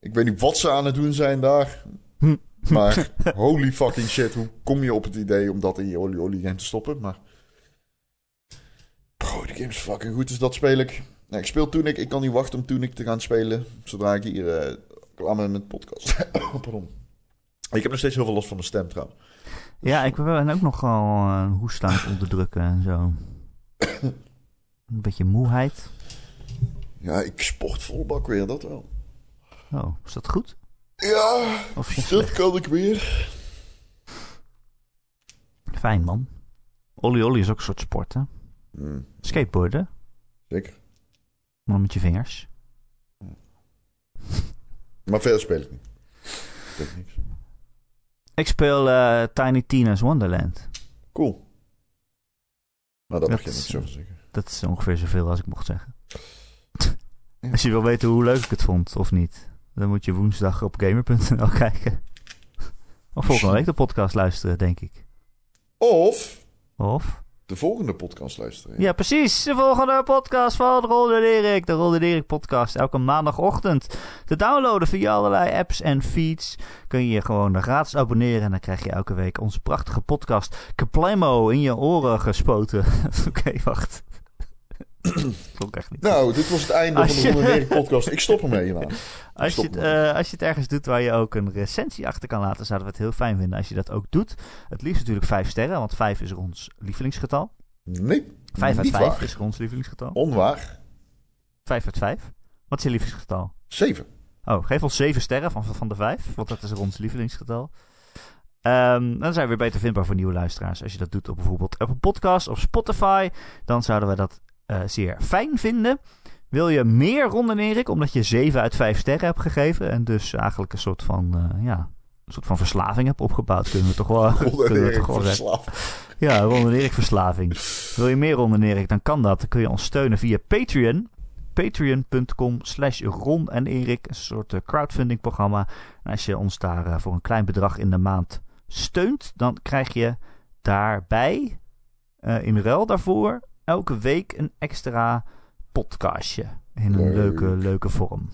Speaker 2: ik weet niet wat ze aan het doen zijn daar.
Speaker 1: Hm.
Speaker 2: Maar holy fucking shit. Hoe kom je op het idee om dat in je Oli Oli game te stoppen? Maar... Bro, de game is fucking goed. Dus dat speel ik. Nee, ik speel Tunic. Ik kan niet wachten om Tunic te gaan spelen. Zodra ik hier uh, klaar met podcast. Pardon. Ik heb nog steeds heel veel last van mijn stem trouwens.
Speaker 1: Ja, ik ben ook nogal een hoest aan het onderdrukken en zo. Een beetje moeheid.
Speaker 2: Ja, ik sport vol bak weer, dat wel.
Speaker 1: Oh, is dat goed?
Speaker 2: Ja,
Speaker 1: Of
Speaker 2: dat kan ik weer.
Speaker 1: Fijn, man. Olly Olly is ook een soort sport, hè?
Speaker 2: Hmm,
Speaker 1: Skateboarden,
Speaker 2: zeker.
Speaker 1: maar met je vingers.
Speaker 2: Maar verder speel ik niet. Ik niks.
Speaker 1: Ik speel eh, Tiny Tina's Wonderland.
Speaker 2: Cool. Maar dat
Speaker 1: Dat
Speaker 2: mag je niet zo zeggen.
Speaker 1: Dat is ongeveer zoveel als ik mocht zeggen.
Speaker 2: Ja.
Speaker 1: Als je wil weten hoe leuk ik het vond, of niet, dan moet je woensdag op gamer.nl kijken. Of volgende week de podcast luisteren, denk ik.
Speaker 2: Of
Speaker 1: Of?
Speaker 2: De volgende podcast luisteren.
Speaker 1: Ja, precies. De volgende podcast van en Erik. De en Erik podcast. Elke maandagochtend te downloaden via allerlei apps en feeds. Kun je je gewoon gratis abonneren. En dan krijg je elke week onze prachtige podcast Kaplemo in je oren gespoten. Oké, wacht. Klonk echt niet.
Speaker 2: Nou, dit was het einde
Speaker 1: Als
Speaker 2: van de
Speaker 1: je-
Speaker 2: podcast. Ik stop ermee hierna.
Speaker 1: Als je, het, eh, als je het ergens doet waar je ook een recensie achter kan laten, zouden we het heel fijn vinden als je dat ook doet. Het liefst natuurlijk 5 sterren, want 5 is ons lievelingsgetal.
Speaker 2: Nee,
Speaker 1: 5 uit 5
Speaker 2: waar.
Speaker 1: is ons lievelingsgetal.
Speaker 2: Onwaar.
Speaker 1: 5 uit 5. Wat is je lievelingsgetal?
Speaker 2: Zeven.
Speaker 1: Oh, geef ons 7 sterren van, van de 5, want dat is ons lievelingsgetal. Ehm, dan zijn we weer beter vindbaar voor nieuwe luisteraars. Als je dat doet op bijvoorbeeld Apple Podcast of Spotify, dan zouden we dat eh, zeer fijn vinden. Wil je meer Ron en Erik, omdat je 7 uit 5 sterren hebt gegeven en dus eigenlijk een soort van, eh, ja, een soort van verslaving hebt opgebouwd, kunnen we toch wel,
Speaker 2: Ron en
Speaker 1: kunnen we
Speaker 2: Erik verslaafd.
Speaker 1: Ja, Ron en Erik verslaving. Wil je meer Ron en Erik, dan kan dat. Dan kun je ons steunen via Patreon. Patreon.com slash Ron en Erik. Een soort eh, crowdfunding programma. En als je ons daar voor een klein bedrag in de maand steunt, dan krijg je daarbij, eh, in ruil daarvoor, elke week een extra podcastje. In een
Speaker 2: Leuk.
Speaker 1: leuke, leuke vorm.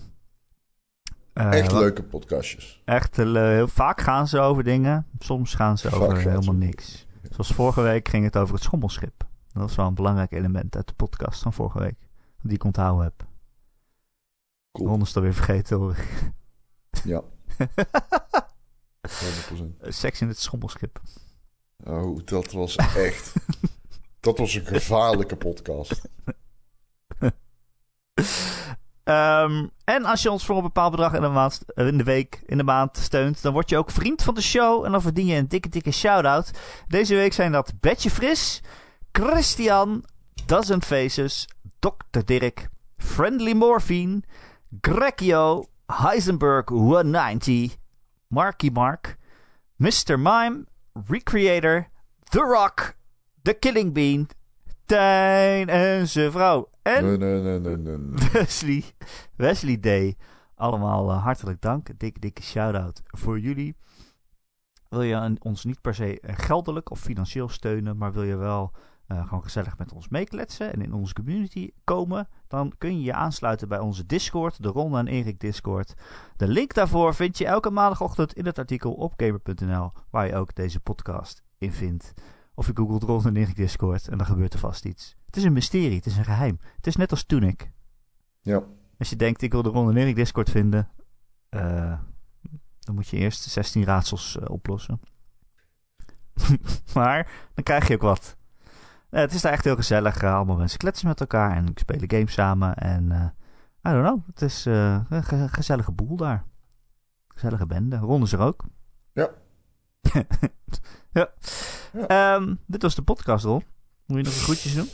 Speaker 1: Eh,
Speaker 2: Echt
Speaker 1: wat-
Speaker 2: leuke podcastjes.
Speaker 1: Echt eh, heel vaak gaan ze over dingen. Soms gaan ze
Speaker 2: Vaak
Speaker 1: over helemaal niks. Zoals vorige week ging het over het schommelschip. Dat was wel een belangrijk element uit de podcast van vorige week. Die ik onthouden heb.
Speaker 2: Cool.
Speaker 1: Ron is het alweer vergeten hoor.
Speaker 2: Ja, 100%.
Speaker 1: Seks in het schommelschip.
Speaker 2: Oh, dat was echt... dat was een gevaarlijke podcast.
Speaker 1: Ehm, en als je ons voor een bepaald bedrag in de, maand, in de week, in de maand steunt, dan word je ook vriend van de show. En dan verdien je een dikke, dikke shout-out. Deze week zijn dat Betje Fris, Christian, Dozen Faces, Dr. Dirk, Friendly Morphine, Grecchio, Heisenberg 190, Marky Mark, Mr. Mime, Recreator, The Rock, The Killing Bean, Tijn en zijn vrouw. En
Speaker 2: Nee, nee, nee.
Speaker 1: Wesley, Wesley Day. Allemaal eh, hartelijk dank. Dikke, dikke shout-out voor jullie. Wil je een- ons niet per se eh, geldelijk of financieel steunen, maar wil je wel eh, gewoon gezellig met ons meekletsen en in onze community komen, dan kun je je aansluiten bij onze Discord, de Ron en Erik Discord. De link daarvoor vind je elke maandagochtend in het artikel op gamer.nl, waar je ook deze podcast in vindt. Of je googelt Ron en Erik Discord en dan gebeurt er vast iets. Het is een mysterie, het is een geheim. Het is net als Tunic.
Speaker 2: Ja,
Speaker 1: Als je denkt, ik wil de Ron en Discord vinden, eh, dan moet je eerst 16 raadsels eh, oplossen. maar dan krijg je ook wat. Eh, het is daar echt heel gezellig. allemaal mensen kletsen met elkaar en spelen games samen. En I don't know, het is een ge- gezellige boel daar. Gezellige bende. Ron is er ook.
Speaker 2: Ja.
Speaker 1: Ja.
Speaker 2: Ja.
Speaker 1: Ehm, dit was de podcast, Ron. Moet je nog een groetjes doen?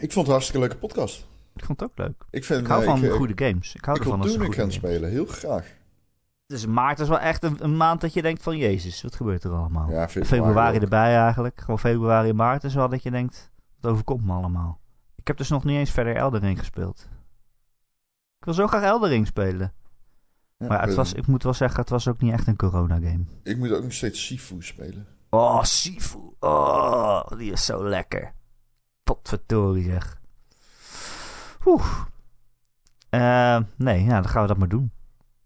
Speaker 2: ik vond het een hartstikke leuke podcast.
Speaker 1: Ik vond het ook leuk.
Speaker 2: Ik, vind,
Speaker 1: Ik hou
Speaker 2: eh,
Speaker 1: van
Speaker 2: ik, eh,
Speaker 1: goede games. Ik hou
Speaker 2: Ik
Speaker 1: ervan als
Speaker 2: gaan
Speaker 1: games.
Speaker 2: spelen, heel graag.
Speaker 1: Dus maart is wel echt een, een maand dat je denkt van... Jezus, wat gebeurt er allemaal?
Speaker 2: Ja,
Speaker 1: februari erbij eigenlijk. Gewoon februari, maart is wel dat je denkt... Wat overkomt me allemaal? Ik heb dus nog niet eens verder Eldering gespeeld. Ik wil zo graag Eldering spelen.
Speaker 2: Ja,
Speaker 1: maar het
Speaker 2: ik
Speaker 1: was,
Speaker 2: weet
Speaker 1: ik moet wel zeggen, het was ook niet echt een corona-game.
Speaker 2: Ik moet ook nog steeds Sifu spelen.
Speaker 1: Oh, Sifu. Oh, die is zo lekker. Potverdorie zeg. Oeh. Uh, nee, ja, dan gaan we dat maar doen.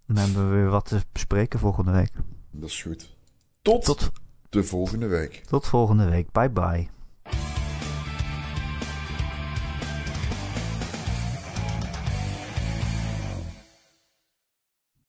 Speaker 1: Dan hebben we weer wat te bespreken volgende week.
Speaker 2: Dat is goed. Tot,
Speaker 1: tot
Speaker 2: de volgende week.
Speaker 1: Tot volgende week. Bye bye.